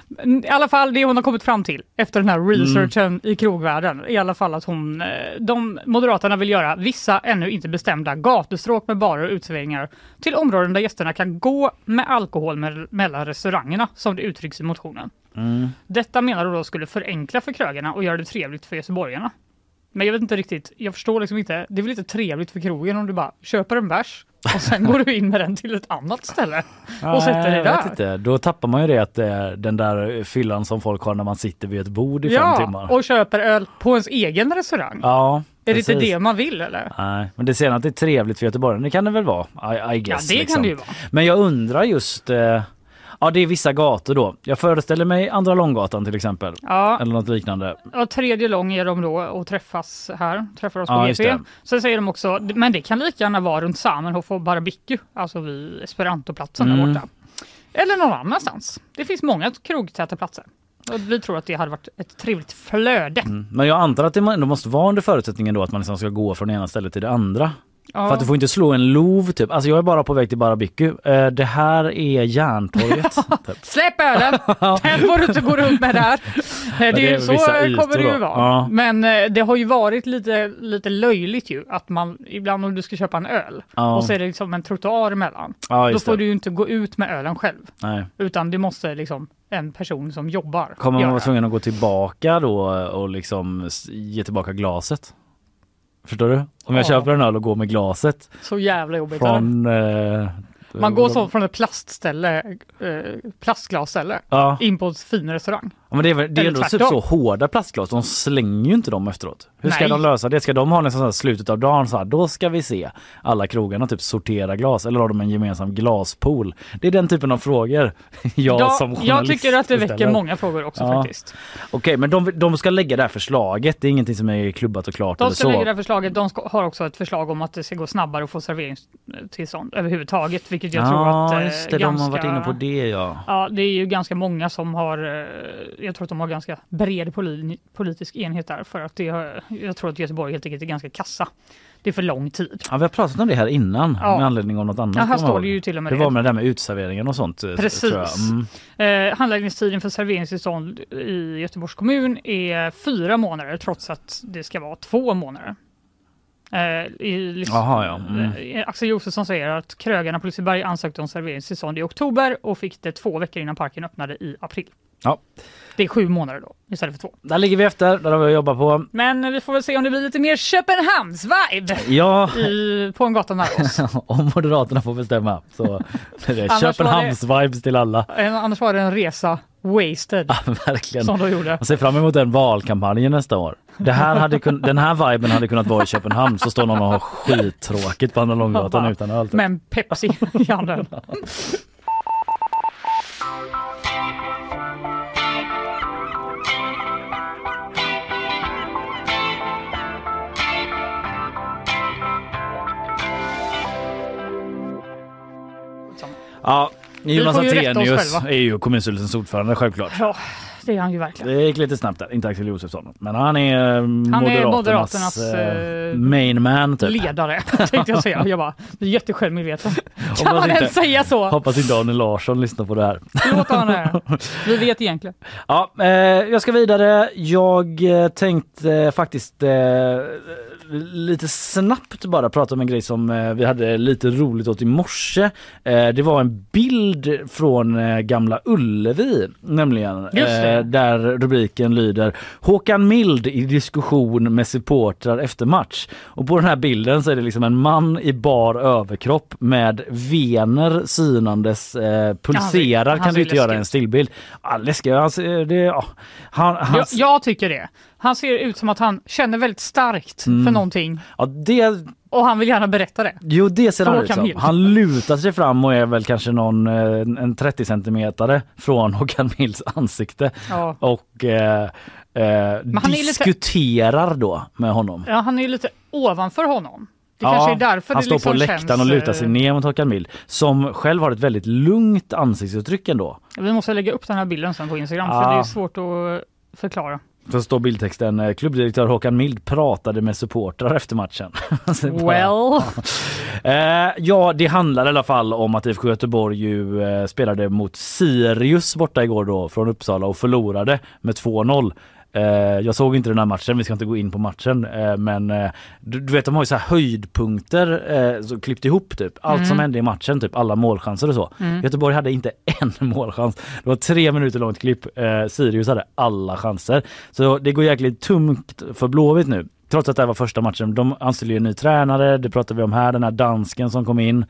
I alla fall det hon har kommit fram till efter den här researchen i krogvärlden. I alla fall att hon, eh, de Moderaterna vill göra vissa ännu inte bestämda gatustråk med barer och uteserveringar till områden där gästerna kan gå med alkohol me- mellan restaurangerna som det uttrycks i motionen. Mm. Detta menar du då skulle förenkla för krögarna och göra det trevligt för göteborgarna. Men jag vet inte riktigt, jag förstår liksom inte. Det är väl inte trevligt för krogen om du bara köper en bärs (laughs) och sen går du in med den till ett annat ställe och sätter dig Nej, jag vet där. inte. Då tappar man ju det att det är den där fyllan som folk har när man sitter vid ett bord i fem Ja, timmar. och köper öl på ens egen restaurang. Ja, är det inte det man vill eller? Nej, men det ser att det är trevligt för Göteborg. Det kan det väl vara? I, I guess, ja, det liksom. kan det ju vara. Men jag undrar just, eh, ja det är vissa gator då. Jag föreställer mig Andra Långgatan till exempel. Ja, Eller något liknande. och tredje lång är de då och träffas här, träffar oss på Ja, GP. Sen säger de också, men det kan lika gärna vara runt Samenhof och Barbecue, alltså vid Esperantoplatsen Mm. där borta. Eller någon annanstans. Det finns många krogtäta platser. Och vi tror att det hade varit ett trevligt flöde. Mm. Men jag antar att det ändå måste vara under förutsättningen då att man liksom ska gå från ena stället till det andra. Ja. För att du får inte slå en lov typ. Alltså jag är bara på väg till Barbecue. Eh, det här är Järntorget. (laughs) typ. Släpp ölen! (laughs) Den får du inte gå runt med där. (laughs) Eh, Det är, det är så kommer det ju då. vara. Ja. Men eh, det har ju varit lite, lite löjligt ju att man ibland om du ska köpa en öl Ja. och så är det liksom en trottoar emellan. Då får det. du ju inte gå ut med ölen själv Nej. utan det måste liksom en person som jobbar Kommer man vara tvungen att gå tillbaka då och liksom ge tillbaka glaset? Förstår du? Om jag Ja. köper en öl och går med glaset Så jävla jobbigt. från... Eh, Man går så från ett plastställe, eh, plastglasställe Ja, in på en fin restaurang. Ja, men det är, väl- det är Eller ändå typ så hårda plastglas, de slänger ju inte dem efteråt. Hur ska Nej. de lösa det? Ska de ha nästan så här slutet av dagen så här, då ska vi se alla krogarna typ sortera glas eller har de en gemensam glaspool? Det är den typen av frågor (laughs) jag Ja, som jag journalist tycker att det väcker ställer. många frågor också Ja. faktiskt. Okej, men de, de ska lägga det här förslaget, det är ingenting som är klubbat och klart De eller ska så. lägga det här förslaget. De ska, har också ett förslag om att det ska gå snabbare att få serveringstillstånd överhuvudtaget, vilket jag tror ja, att eh, just det, de har varit inne på det ja. Ja, det är ju ganska många som har, eh, jag tror att de har ganska bred poli- politisk enhet där för att det har, jag tror att Göteborg helt enkelt är ganska kassa. Det är för lång tid. Ja, vi har pratat om det här innan Ja. med anledning av något annat. Ja, här står det ju till och med Det det. var med det där med utserveringen och sånt. eh, Precis. Mm. Eh, handläggningstiden för serveringstillstånd i Göteborgs kommun är fyra månader trots att det ska vara två månader. Eh, i, lys- Jaha, ja. Mm. eh, Axel Josefsson säger att krögarna på Liseberg ansökte om serveringstillstånd i oktober och fick det två veckor innan parken öppnade i april. Ja. Det är sju månader då istället för två. Där ligger vi efter, där har vi att jobba på. Men vi får väl se om det blir lite mer Köpenhamns-vibe Ja, i, på en gata nära oss. (laughs) om Moderaterna får bestämma så är det Köpenhamns-vibes till alla. Annars var det en resa wasted Verkligen. som de gjorde. Jag ser fram emot den valkampanjen nästa år. Det här hade kun, (laughs) den här viben hade kunnat vara i Köpenhamn så står någon och har skittråkigt på Andra Långgatan Ja, utan öl. Med en Pepsi i handen. (laughs) Ja, Jonas får ju rätta oss Attenius själva. är ju kommunstyrelsens ordförande självklart. Ja, det är han ju verkligen. Det gick lite snabbt där, inte Axel Josefsson. Men han är eh, Moderaternas, Moderaternas, eh, eh, main man typ. Ledare (laughs) tänkte jag säga. Jag bara, det är jättesjälvmedveten. (laughs) Kan man ens inte- säga så? Hoppas inte Arne Larsson lyssnar på det här. Låt honom (laughs) här. Vi vet egentligen. Ja, eh, jag ska vidare. Jag eh, tänkte eh, faktiskt eh, lite snabbt bara prata om en grej som eh, vi hade lite roligt åt i morse. Eh, det var en bild från eh, Gamla Ullevi nämligen. Där rubriken lyder Håkan Mild i diskussion med supportrar efter match. Och på den här bilden så är det liksom en man i bar överkropp med vener synandes eh, pulserar han kan du ser inte göra i läskig en stillbild. Ja, läskig. Alltså, det, ja. han, han, Jag, jag tycker det. Han ser ut som att han känner väldigt starkt Mm. för någonting ja, det, och han vill gärna berätta det. jo, det ser han ut som. Han lutar sig fram och är väl kanske någon eh, en 30 centimetare från (laughs) Håkan Milds ansikte Ja. och eh, eh, är lite- diskuterar då med honom. Ja, han är lite ovanför honom. Det kanske är därför han står liksom på läktaren känns, och lutar sig eh, ner mot Håkan Mild som själv har ett väldigt lugnt ansiktsuttryck ändå. Vi måste lägga upp den här bilden sen på Instagram Ja. för det är svårt att förklara. Så står bildtexten eh, klubbdirektör Håkan Mild pratade med supportrar efter matchen. (laughs) Well, (laughs) Eh, ja, det handlar i alla fall om att IFK Göteborg ju eh, spelade mot Sirius borta igår då från Uppsala och förlorade med 2-0. Eh, jag såg inte den här matchen, vi ska inte gå in på matchen eh, men eh, du, du vet de har ju så här höjdpunkter så klippt ihop typ. Allt som hände i matchen, typ alla målchanser och så. Göteborg hade inte (laughs) en målchans. Det var tre minuter långt klipp. Sirius hade alla chanser. Så det går jäkligt tungt för Blåvitt nu. Trots att det här var första matchen. De anställer ju en ny tränare, det pratar vi om här, den här dansken som kom in.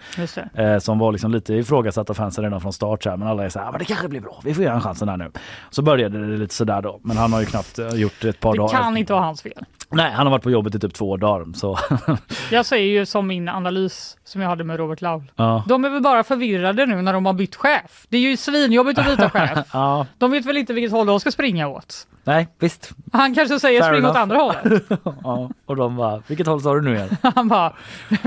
det. Eh, som var liksom lite ifrågasatt av fansen redan från start så här, men alla är så här, "Ah, men det kanske blir bra, vi får göra en chansen här nu. Så började det lite sådär då, men han har ju knappt eh, gjort ett par Det dagar. kan inte vara hans fel. Nej, han har varit på jobbet i typ två dagar så (laughs) Jag säger ju som min analys som jag hade med Robert Laul. ja. De är väl bara förvirrade nu när de har bytt chef. Det är ju svinjobbigt att byta (laughs) chef. ja. De vet väl inte vilket håll de ska springa åt. Nej, visst. Han kanske säger Fair spring åt enough. andra hållet. (laughs) Ja. Och de bara, vilket håll sa du nu igen? (laughs) Han bara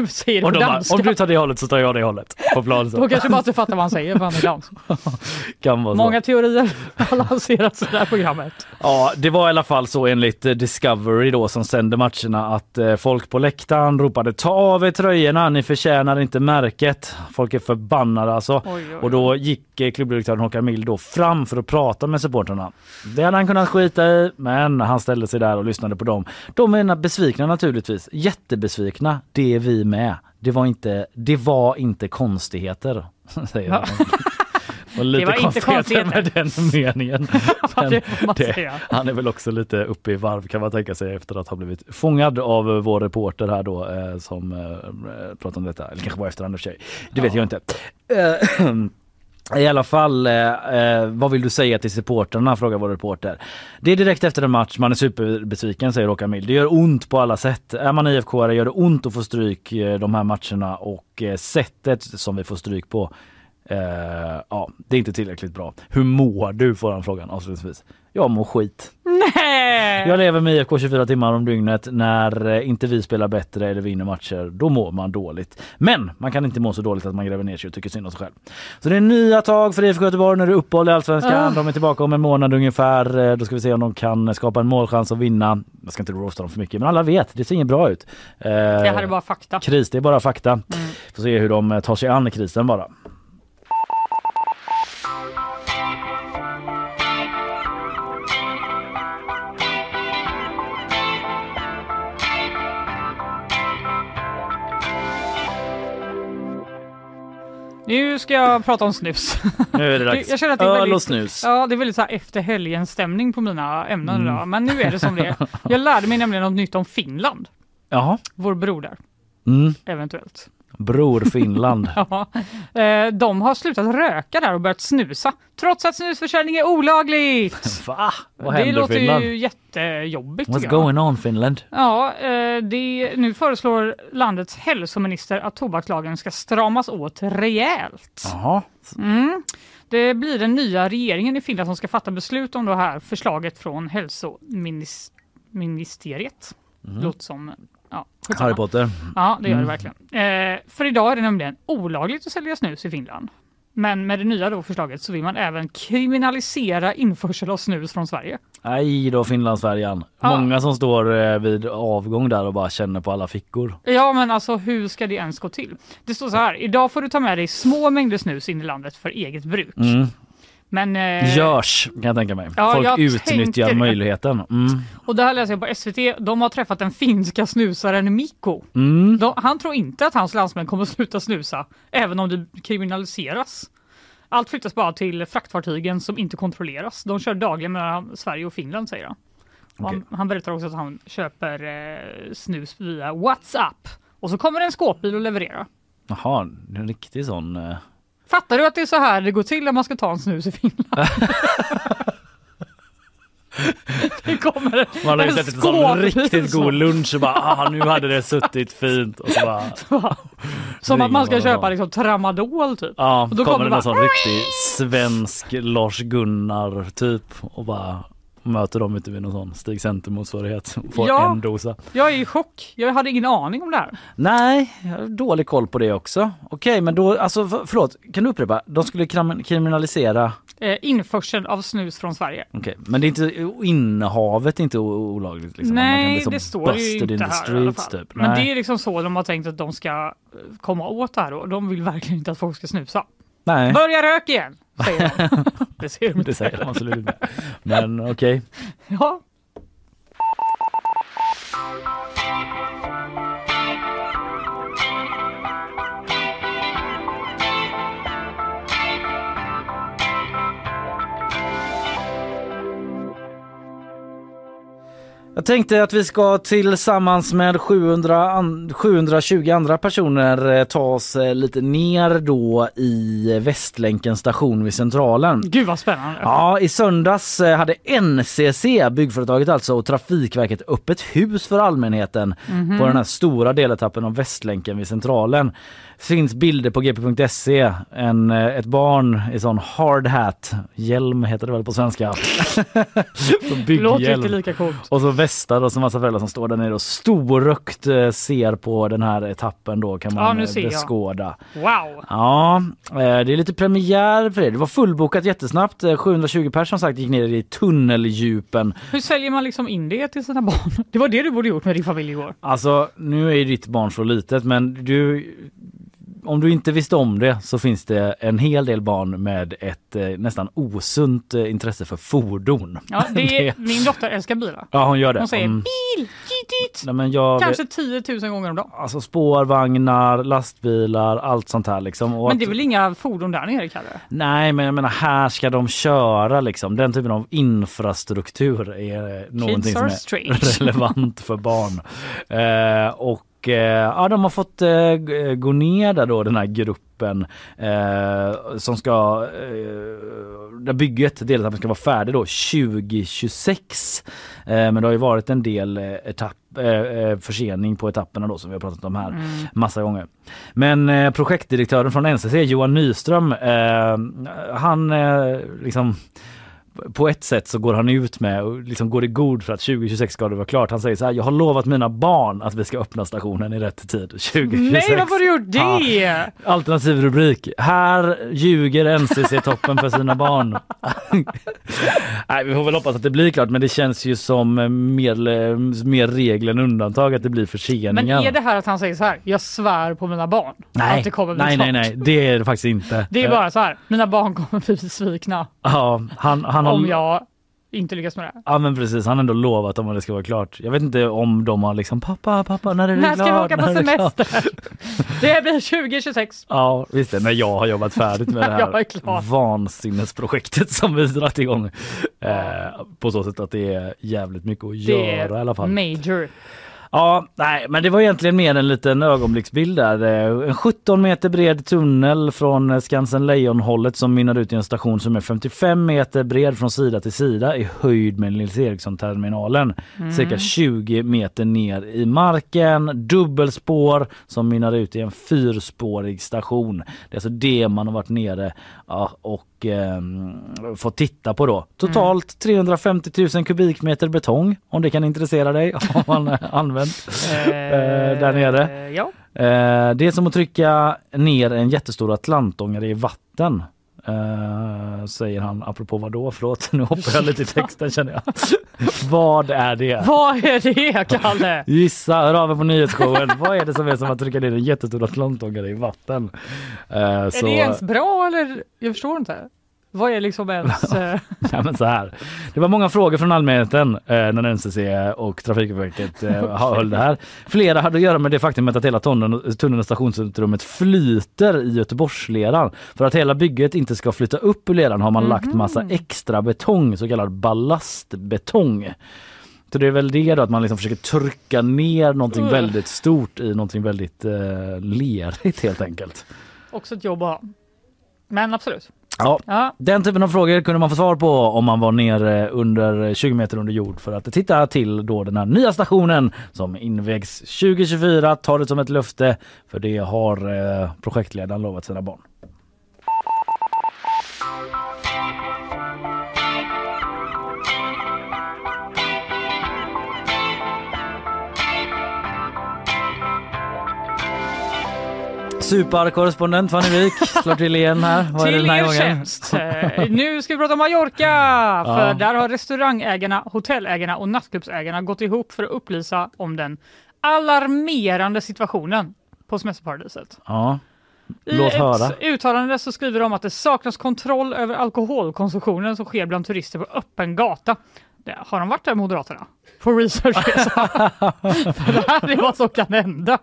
säger Och de bara, om du tar det hållet så tar jag det hållet. På plan Då så. kanske man inte fattar vad han säger för han är dans. (laughs) Kan vara så. Många teorier har lanserats i det här programmet. Ja, det var i alla fall så enligt eh, Discovery då som sände matcherna att eh, folk på läktaren ropade ta av er tröjorna, ni förtjänar inte märket. Folk är förbannade alltså. Oj, oj. Och då gick eh, klubbdirektören Håkan Mild då fram för att prata med supportrarna. Det hade han kunnat skita i, men han ställde sig där och lyssnade på dem. De är besvikna naturligtvis, jättebesvikna. Det är vi med. Det var inte, det var inte konstigheter, (laughs) säger Ja. Och lite Det var inte konstigheter med den meningen. (laughs) Ja, Men det han är väl också lite uppe i varv kan man tänka sig efter att ha blivit fångad av eh, vår reporter här då eh, som eh, pratar om detta. Eller kanske var efter för sig. Det vet jag inte. (clears throat) I alla fall, eh, eh, vad vill du säga till supportrarna? frågar vår reporter. Det är direkt efter en match, man är superbesviken säger Håkan Mild. Det gör ont på alla sätt. Är man IFK gör det ont att få stryk eh, de här matcherna och eh, sättet som vi får stryk på, eh, ja det är inte tillräckligt bra. Hur mår du? får han frågan avslutningsvis. Jag mår skit. Nej! Jag lever med IFK 24 timmar om dygnet. När eh, inte vi spelar bättre eller vinner matcher, då mår man dåligt. Men man kan inte må så dåligt att man gräver ner sig och tycker synd om sig själv. Så det är nya tag för IFK Göteborg när det är uppehåll i Allsvenskan. Ah. De är tillbaka om en månad ungefär. Eh, Då ska vi se om de kan skapa en målchans att vinna. Jag ska inte roasta dem för mycket, men alla vet, det ser inget bra ut. Eh, Det här är bara fakta. Kris, det är bara fakta. Får se hur de eh, tar sig an krisen bara. Nu ska jag prata om snus. Nu är det (laughs) dags. Jag känner att det är Öl väldigt, och snus. Ja, det är väldigt så här efter helgen stämning på mina ämnen Mm. idag. Men nu är det som det är. (laughs) Jag lärde mig nämligen något nytt om Finland. Jaha. Vår broder, Mm. eventuellt. Bror Finland. (laughs) Ja. Eh, De har slutat röka där och börjat snusa. Trots att snusförsäljning är olagligt. (laughs) Va? Vad det händer låter Finland? ju jättejobbigt. What's going on Finland? Ja, eh, det, nu föreslår landets hälsominister att tobakslagen ska stramas åt rejält. Jaha. Mm. Det blir den nya regeringen i Finland som ska fatta beslut om det här förslaget från hälsoministeriet. Mhm. Låter som ja, skitsamma. Harry Potter. Ja, det gör det Mm. verkligen. Eh, för idag är det nämligen olagligt att sälja snus i Finland. Men med det nya då förslaget så vill man även kriminalisera införsel av snus från Sverige. Nej då Finlandsfärjan. Ja. Många som står eh, vid avgång där och bara känner på alla fickor. Ja, men alltså hur ska det ens gå till? Det står så här, idag får du ta med dig små mängder snus in i landet för eget bruk. Mm. Men, eh, Görs kan jag tänka mig. ja, Folk jag utnyttjar tänker möjligheten. Mm. Och det här läser jag på SVT, de har träffat den finska snusaren Mikko. Mm. De, han tror inte att hans landsmän kommer att sluta snusa, även om det kriminaliseras. Allt flyttas bara till fraktfartygen som inte kontrolleras. De kör dagligen mellan Sverige och Finland säger han. Okej. Han, han berättar också att han köper eh, snus via WhatsApp. Och så kommer en skåpbil och levererar. Jaha, det är en riktig sån... eh, Fattar du att det är så här det går till när man ska ta en snus i Finland? (laughs) det kommer Man har ju en sett en sån riktigt god (laughs) lunch och bara ah, nu hade det suttit fint och så bara... (laughs) Som att man ska köpa liksom tramadol typ. Ja, Och då kommer det någon sån riktig svensk Lars-Gunnar typ och bara möter dem ute vid någon sån Stig Center motsvarighet och får Ja. en dosa. Jag är i chock. Jag hade ingen aning om det här. Nej, jag har dålig koll på det också. Okej, men då, alltså för, förlåt, kan du upprepa? De skulle kriminalisera, Eh, införsel av snus från Sverige. okej, men det är inte, innehavet är inte olagligt? Liksom. Nej, det står ju inte in här i alla streets, fall. Typ. Men Nej. det är liksom så de har tänkt att de ska eh, komma åt det här och de vill verkligen inte att folk ska snusa. Nej. Börja rök igen, säger de. (laughs) det ser de det inte. säger de absolut inte. Men okej. Ja. Jag tänkte att vi ska tillsammans med 700 an- 720 andra personer eh, ta oss eh, lite ner då i Västlänkens station vid Centralen. Gud vad spännande. Ja, i söndags eh, hade NCC, byggföretaget alltså, och Trafikverket öppet hus för allmänheten Mhm. på den här stora deletappen av Västlänken vid Centralen. Finns bilder på gp.se. En, eh, ett barn i sån hard hat, hjälm heter det väl på svenska. (laughs) Låter inte lika coolt. Och så västar och så massa föräldrar som står där nere och storökt eh, ser på den här etappen då kan man Ja, eh, jag. beskåda. Wow. Ja, det är lite premiär för det. Det var fullbokat jättesnabbt. Eh, 720 personer som sagt gick ner i tunneldjupen. Hur säljer man liksom in det till sina barn? (laughs) Det var det du borde gjort med din familj igår. Alltså nu är ju ditt barn så litet men du om du inte visste om det så finns det en hel del barn med ett eh, nästan osunt eh, intresse för fordon. Ja, det är, (laughs) min dotter älskar bilar. Ja hon gör det. Hon säger Mm. bil, dit. Nej, men jag, Kanske 10 000 gånger om dagen. Alltså spårvagnar, lastbilar, allt sånt här liksom. Och Men att- det är väl inga fordon där nere Kalle? Nej men jag menar här ska de köra liksom. Den typen av infrastruktur är eh, någonting som är strange. (laughs) relevant för barn. Eh, och och eh, ja, de har fått eh, gå ner där då den här gruppen eh, som ska, eh, där bygget, deletappen ska vara färdig då 2026. Eh, men det har ju varit en del eh, etapp, försening på etapperna då som vi har pratat om här massa gånger. Men projektdirektören från NCC Johan Nyström, han liksom på ett sätt så går han ut med och liksom går i god för att 2026 ska det vara klart. Han säger så här, jag har lovat mina barn att vi ska öppna stationen i rätt tid 2026. Nej, varför har du gjort det? Ja. Alternativ rubrik. Här ljuger NCC-toppen för sina barn. (laughs) Nej, vi får väl hoppas att det blir klart men det känns ju som eh, mer, mer regel än undantag att det blir förseningar. Men är det här att han säger så här, jag svär på mina barn nej, att det kommer bli nej, klart? nej, nej, det är det faktiskt inte. Det är Eh, bara så här, mina barn kommer bli besvikna Ja, han, han har... om jag inte lyckas med det. Ja men precis, han har ändå lovat dem att det ska vara klart. Jag vet inte om de har liksom pappa, pappa när är det När ska vi klart? åka på När är det klart?" semester? Det blir 2026. (laughs) Ja visst det, när jag har jobbat färdigt med det (laughs) här vansinnesprojektet som vi dragit igång. Eh, på så sätt att det är jävligt mycket att Det göra i alla fall. major. Ja, nej, men det var egentligen mer en liten ögonblicksbild där. Eh, En 17 meter bred tunnel från eh, Skansen Lejon-hållet som mynnar ut i en station som är 55 meter bred från sida till sida i höjd med Nils Eriksson-terminalen. Cirka 20 meter ner i marken. Dubbelspår som mynnar ut i en fyrspårig station. Det är alltså det man har varit nere ja, och ehm, fått titta på då. Totalt 350 000 kubikmeter betong om det kan intressera dig (laughs) har man eh, använt eh, där nere. Eh, Ja. Eh, det är som att trycka ner en jättestor atlantångare i vatten. Eh, säger han apropå vad då? Förlåt, nu hoppar jag lite i (laughs) texten känner jag. (laughs) vad är det? Vad är det Kalle? (laughs) Gissa, hör av er på nyhetsshowen. vad är det som är som att trycka ner en jättestor atlantångare i vatten? Eh, Är det ens bra eller? Jag förstår inte. Vad är liksom ens... (laughs) eh, Ja, men så här. Det var många frågor från allmänheten eh, när NCC och Trafikverket eh, (laughs) höll det här. Flera hade att göra med det faktumet att hela tunneln, tunneln och stationsutrymmet flyter i Göteborgsleran. För att hela bygget inte ska flytta upp ur leran har man lagt massa extra betong, så kallad ballastbetong. Så det är väl det då att man liksom försöker trycka ner någonting Mm. väldigt stort i någonting väldigt eh, lerigt helt enkelt. också ett jobb att ha. Men absolut. Ja, Ja. Den typen av frågor kunde man få svar på om man var nere under 20 meter under jord för att titta till då den här nya stationen som invägs 2024. Ta det som ett löfte för det har eh, projektledaren lovat sina barn. Superkorrespondent Fanny Wik slår till igen här. Vad är det Till den här er gången? tjänst. Eh, Nu ska vi prata om Mallorca! För där har restaurangägarna, hotellägarna och nattklubbsägarna gått ihop för att upplysa om den alarmerande situationen på semesterparadiset. Ja, I Låt höra. ett uttalande så skriver de att det saknas kontroll över alkoholkonsumtionen som sker bland turister på öppen gata. Det, har de varit där Moderaterna? På researchresa? (laughs) För det här är vad som kan hända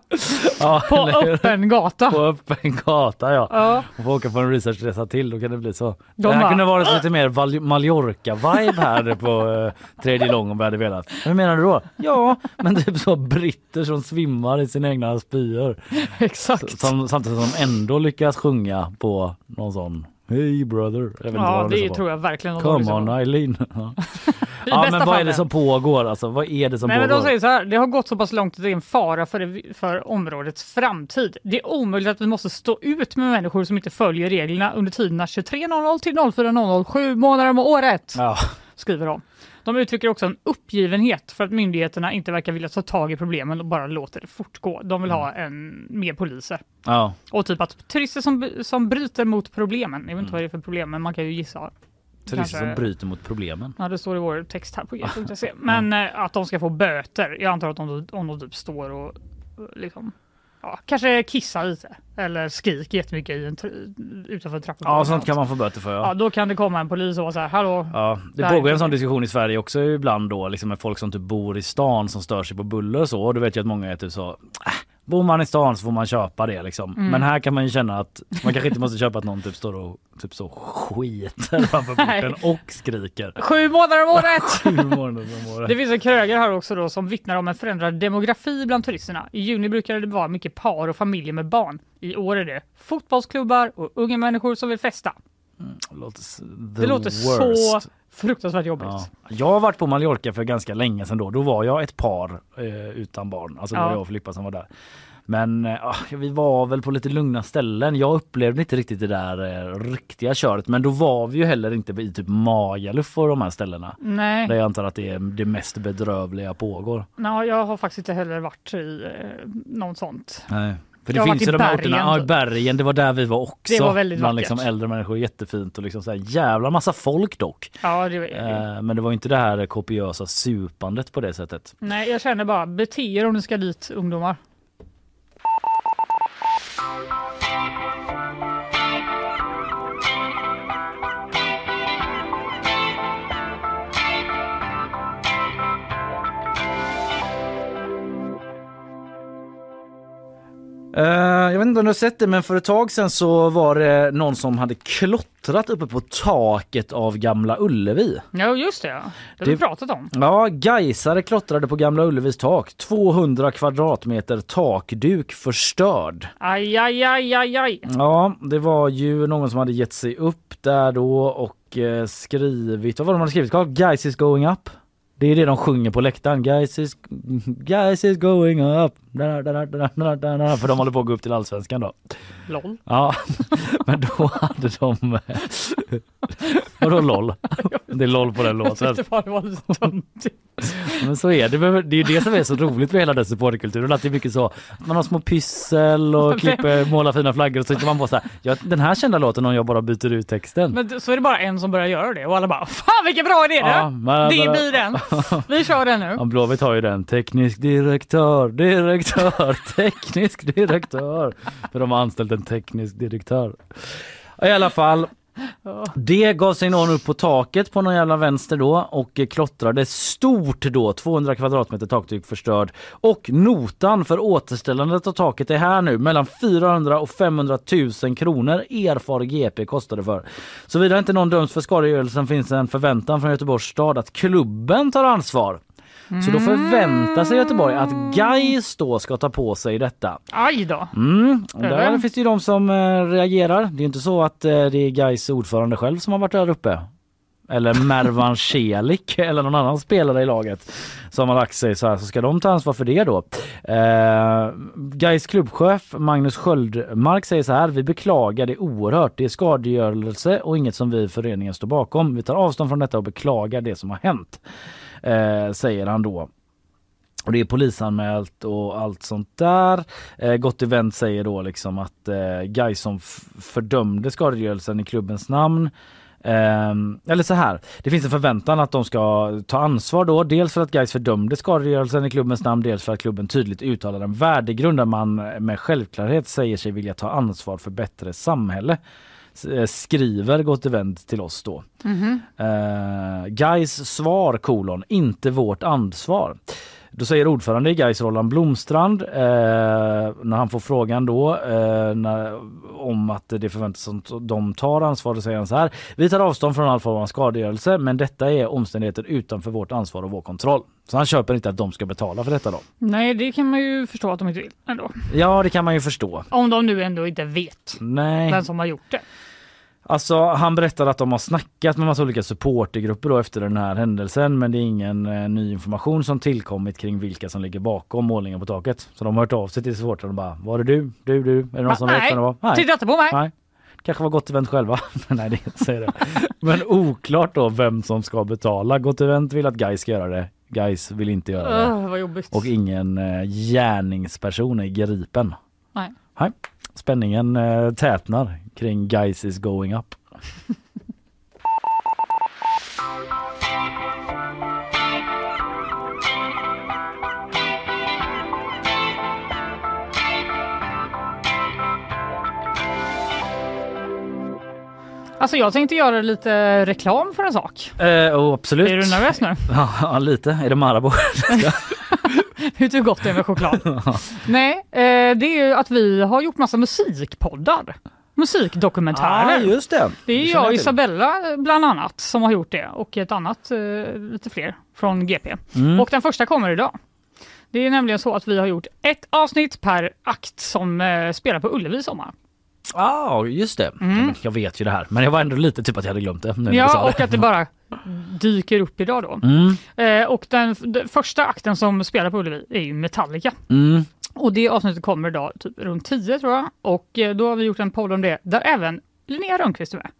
ja på öppen gata. På öppen gata ja. Ja. Och få åka på en researchresa till, då kan det bli så. De det här bara, kunde varit lite mer Mallorca-vibe här på uh, tredje lång om vi hade velat. Hur menar du då? Ja, men typ så britter som svimmar i sina egna spyor. (laughs) Exakt. Som, samtidigt som de ändå lyckas sjunga på någon sån Hey brother. Ja, de det på. tror jag verkligen. Come on. Eileen. (laughs) (laughs) Ja, men vad är det som pågår alltså? Vad är det som Nej, men pågår? de säger så här, det har gått så pass långt att det är en fara för, det, för områdets framtid. Det är omöjligt att vi måste stå ut med människor som inte följer reglerna under tiderna 23.00 till 04.00 sju månader om året, Ja. skriver de. De uttrycker också en uppgivenhet för att myndigheterna inte verkar vilja ta tag i problemen och bara låter det fortgå. De vill ha en, mer poliser. ja. Och typ att turister som, som bryter mot problemen, jag vet inte vad det är för problem, men man kan ju gissa. Turister som bryter mot problemen. Ja, det står i vår text här på g.se. (laughs) Men eh, att de ska få böter. Jag antar att de, om de typ står och liksom, ja, kanske kissar lite eller skriker jättemycket i en utanför trappan. Ja, sånt kan man få böter för. Ja, då kan det komma en polis och vara så här, hallå, Ja, det pågår en sån diskussion i Sverige också ibland då liksom med folk som typ bor i stan som stör sig på buller och så. Och du vet ju att många är typ så äh, Bor man i stan så får man köpa det liksom. Mm. Men här kan man ju känna att man kanske inte måste köpa att någon typ står och typ så skiter framför porten och skriker. Sju månader om året! (laughs) Sju månader om året. Det finns en krögare här också då som vittnar om en förändrad demografi bland turisterna. I juni brukade det vara mycket par och familjer med barn. I år är det fotbollsklubbar och unga människor som vill festa. Det låter, Det låter så. Fruktansvärt jobbigt. Ja. Jag har varit på Mallorca för ganska länge sedan då. Då var jag ett par eh, utan barn. Alltså det var Ja. jag och Filippa som var där. Men eh, ah, vi var väl på lite lugna ställen. Jag upplevde inte riktigt det där eh, riktiga köret. Men då var vi ju heller inte i typ Magaluf och de här ställena. Nej. Där jag antar att det är det mest bedrövliga pågår. Nej, jag har faktiskt inte heller varit i eh, något sånt. Nej. För det Jag finns ju de här orterna, bergen, ja, i bergen, det var där vi var också. Det var väldigt Bland vackert. liksom äldre människor, jättefint och liksom så här jävla massa folk dock. Ja, det, Eh, men det var inte det här kopiösa supandet på det sättet. Nej, jag känner bara bete er om ni ska dit ungdomar. Jag vet inte om du har sett det men för ett tag sedan så var det någon som hade klottrat uppe på taket av Gamla Ullevi. Ja, just det. Ja. Det har vi pratat om. Ja, Gaisare klottrade på Gamla Ullevis tak. 200 kvadratmeter takduk förstörd. Aj, aj, aj, aj, aj. Ja, det var ju någon som hade gett sig upp där då och eh, skrivit, vad var det de hade skrivit? Guys is going up. Det är det de sjunger på läktaren. Guys is, (laughs) guys is going up. För de håller på att gå upp till allsvenskan då. LOL. Ja, (laughs) men då hade de... Vadå LOL? Det är LOL på den låten. Men så är det. Det är ju det som är så roligt med hela den supporterkulturen. Att det är mycket så. Man har små pyssel och klipper, målar fina flaggor och så hittar man på så här. Ja, den här kända låten om jag bara byter ut texten. Men så är det bara en som börjar göra det och alla bara Fan vilken bra idé det! Ja, men- det blir den. Vi kör den nu. Ja, Blåvitt har ju den. Teknisk direktör, direktör, (laughs) teknisk direktör. För de har anställt en teknisk direktör. I alla fall. Det gav sig någon upp på taket på någon jävla vänster då och klottrade stort då, 200 kvadratmeter takduk förstörd. Och notan för återställandet av taket är här nu, mellan 400 och 500 000 kronor erfar GP kostade för. Såvida inte någon döms för skadegörelsen finns en förväntan från Göteborgs stad att klubben tar ansvar. Så då förväntar sig Göteborg att Gais då ska ta på sig detta. Aj då. Mm. Där Eller? finns det ju de som eh, reagerar. Det är inte så att eh, det är Gais ordförande själv som har varit där uppe. Eller Mervan (laughs) Celik eller någon annan spelare i laget som har lagt sig så här så ska de ta ansvar för det då. Eh, Gais klubbchef Magnus Sköldmark säger så här. Vi beklagar det oerhört. Det är skadegörelse och inget som vi i föreningen står bakom. Vi tar avstånd från detta och beklagar det som har hänt. Eh, säger han då. Och det är polisanmält och allt sånt där. Eh, Gott Event säger då liksom att eh, Gais som fördömde skadegörelsen i klubbens namn Ehm, eller så här, det finns en förväntan att de ska ta ansvar då. Dels för att Gais fördömde skadegörelsen i klubbens namn, dels för att klubben tydligt uttalar en värdegrund där man med självklarhet säger sig vilja ta ansvar för bättre samhälle. Eh, Skriver Gott Event till oss då. Mhm. Uh, Gais svar kolon, inte vårt ansvar. Då säger ordförande i Gais Roland Blomstrand eh, när han får frågan då eh, när, om att det förväntas att de tar ansvar, då säger han så här. Vi tar avstånd från all form av skadegörelse men detta är omständigheter utanför vårt ansvar och vår kontroll. Så han köper inte att de ska betala för detta då. Nej, det kan man ju förstå att de inte vill ändå. Ja det kan man ju förstå. Om de nu ändå inte vet Nej. vem som har gjort det. Alltså han berättar att de har snackat med massa olika supportergrupper då efter den här händelsen men det är ingen eh, ny information som tillkommit kring vilka som ligger bakom målningen på taket. Så de har hört av sig till supportrarna och bara var det du? Du? Du? Är det någon Ah, som vet nej, vem det var? titta inte på mig. Nej. Kanske var Gott Event själva. (laughs) Nej det säger det. Men oklart då vem som ska betala. Gott Event vill att Gais ska göra det. Gais vill inte göra det. Jobbigt. Och ingen eh, gärningsperson är gripen. Nej. Nej. Spänningen eh, tätnar kring Guys is going up. (laughs) Alltså jag tänkte göra lite reklam för en sak. Eh, oh, absolut. Är du nervös nu? Ja, lite. Är det Marabou? (laughs) Vet du hur gott det är med choklad? (laughs) Nej, eh, det är ju att vi har gjort massa musikpoddar. Musikdokumentärer. ah, just det. Det är känner jag och. Isabella bland annat som har gjort det och ett annat, eh, lite fler från GP. Mm. Och den första kommer idag. Det är nämligen så att vi har gjort ett avsnitt per akt som eh, spelar på Ullevi i sommar. Ja, just det. Men jag vet ju det här, men jag var ändå lite typ att jag hade glömt det. Nu Ja, och att det bara (laughs) dyker upp idag då. Mm, Eh, och den, den första akten som spelar på Ullevi är ju Metallica. mm. Och det avsnittet kommer idag typ runt 10 tror jag. Och eh, då har vi gjort en podd om det där även Linnea Rönnqvist är med.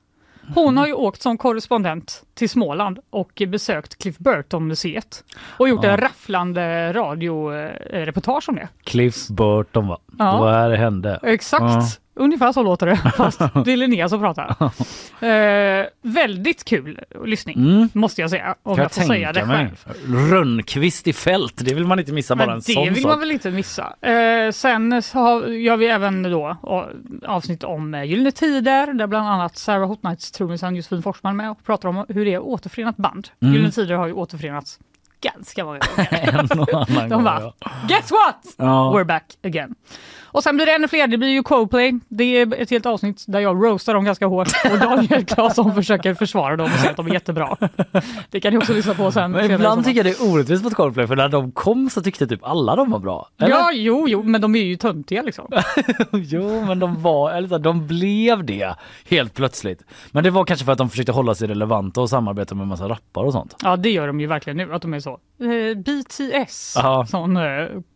Hon har ju åkt som korrespondent till Småland och besökt Cliff Burton-museet och gjort Ja. en rafflande radioreportage om det. Cliff Burton va? Ja. Det var här det hände. Exakt, Ja. Ungefär så låter det (laughs) fast det är Linnea som pratar. (laughs) Eh, väldigt kul lyssning Mm. måste jag säga, om Kan jag får säga det mig. själv. Rönnqvist i fält, det vill man inte missa bara Men en det sån vill sak. man väl inte missa. Eh, sen så har, gör vi även då avsnitt om eh, Gyllene Tider där bland annat Sarah Hotnights trummisen Josefin Forsman med och pratar om hur det är återförenat band. Mm. Gyllene Tider har ju återförenats ganska många gånger. (laughs) en och annan De bara, ja. guess what? Ja. We're back again. Och sen blir det ännu fler, det blir ju Coldplay. Det är ett helt avsnitt där jag roastar dem ganska hårt och Daniel Claesson försöker försvara dem och säga att de är jättebra. Det kan ni också lyssna på sen. Men ibland tycker jag det är orättvist mot Coldplay för när de kom så tyckte typ alla de var bra. Eller? Ja, jo, jo, men de är ju töntiga liksom. (laughs) jo, men de var, eller så de blev det helt plötsligt. Men det var kanske för att de försökte hålla sig relevanta och samarbeta med en massa rappare och sånt. Ja, det gör de ju verkligen nu, att de är så. Eh, BTS, Ja. sån eh,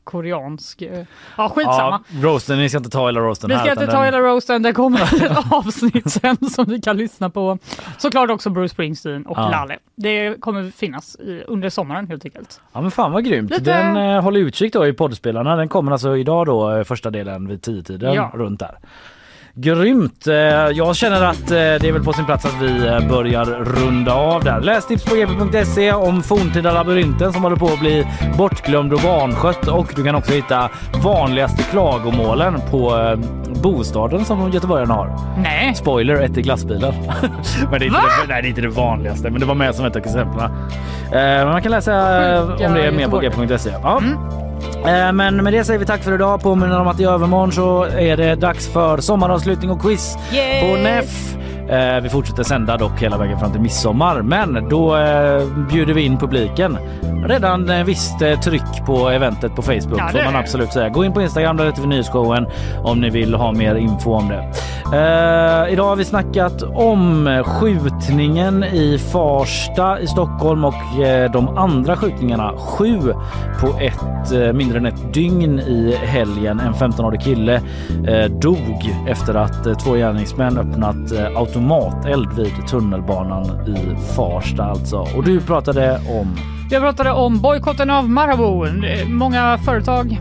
koreansk... Eh. Ja, skitsamma. Ja, roasten, ni ska inte ta hela roasten Vi här. ska utan inte ta den- hela roasten, det kommer (laughs) ett avsnitt sen som vi kan lyssna på. Såklart också Bruce Springsteen och Ja. Lalle. Det kommer finnas i, under sommaren helt enkelt. Ja men fan vad grymt. Lite- Den eh, håller utkik då i poddspelarna. Den kommer alltså idag då eh, första delen vid 10-tiden Ja. runt där. Grymt! Eh, Jag känner att eh, det är väl på sin plats att vi eh, börjar runda av där. Läs tips på gp.se om forntida labyrinten som håller på att bli bortglömd och vanskött och du kan också hitta vanligaste klagomålen på bostaden som göteborgarna har. Nej, Spoiler, ett i glassbilen. (laughs) men det är, inte det, nej, det är inte det vanligaste, men det var med som ett av exemplen. Man kan läsa om det mer på g.se. Ja. Eh, Men med det säger vi tack för idag. Påminner om att i övermorgon så är det dags för sommaravslutning och quiz Yay! på NEF. Eh, Vi fortsätter sända dock hela vägen fram till midsommar, men då eh, bjuder vi in publiken. Redan eh, visst eh, tryck på eventet på Facebook Ja, får man absolut säga. Gå in på Instagram, där heter vi Nyhetsshowen om ni vill ha mer info om det. Idag har vi snackat om skjutningen i Farsta i Stockholm och de andra skjutningarna. Sju på ett mindre än ett dygn i helgen. En 15-årig kille dog efter att två gärningsmän öppnat eh, automateld vid tunnelbanan i Farsta alltså. Och du pratade om jag pratade om bojkotten av Marabou. Många företag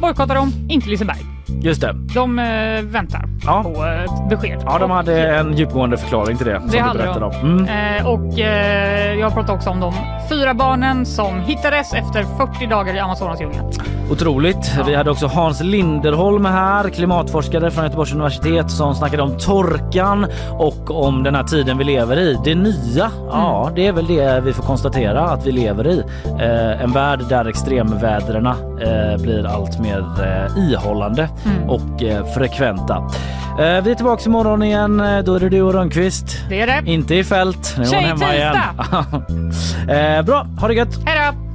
bojkottar dem, inte Liseberg. Just det. De eh, väntar Ja. på ett besked. Ja, de Och, hade en djupgående förklaring till det. som Det du hade de. om. Mm. Eh, och eh, jag pratar också om de fyra barnen som hittades efter 40 dagar i Amazonasdjungeln. Otroligt. Vi hade också Hans Linderholm här, klimatforskare från Göteborgs universitet som snackade om torkan och om den här tiden vi lever i. Det nya, ja det är väl det vi får konstatera att vi lever i. Eh, en värld där extremvädren eh, blir allt mer eh, ihållande och eh, frekventa. Eh, vi är tillbaka imorgon igen. Eh, Då är det du och Rönnqvist. Det är det. Inte i fält. Nu är hon hemma igen. (laughs) eh, bra, ha det gött! Hej då!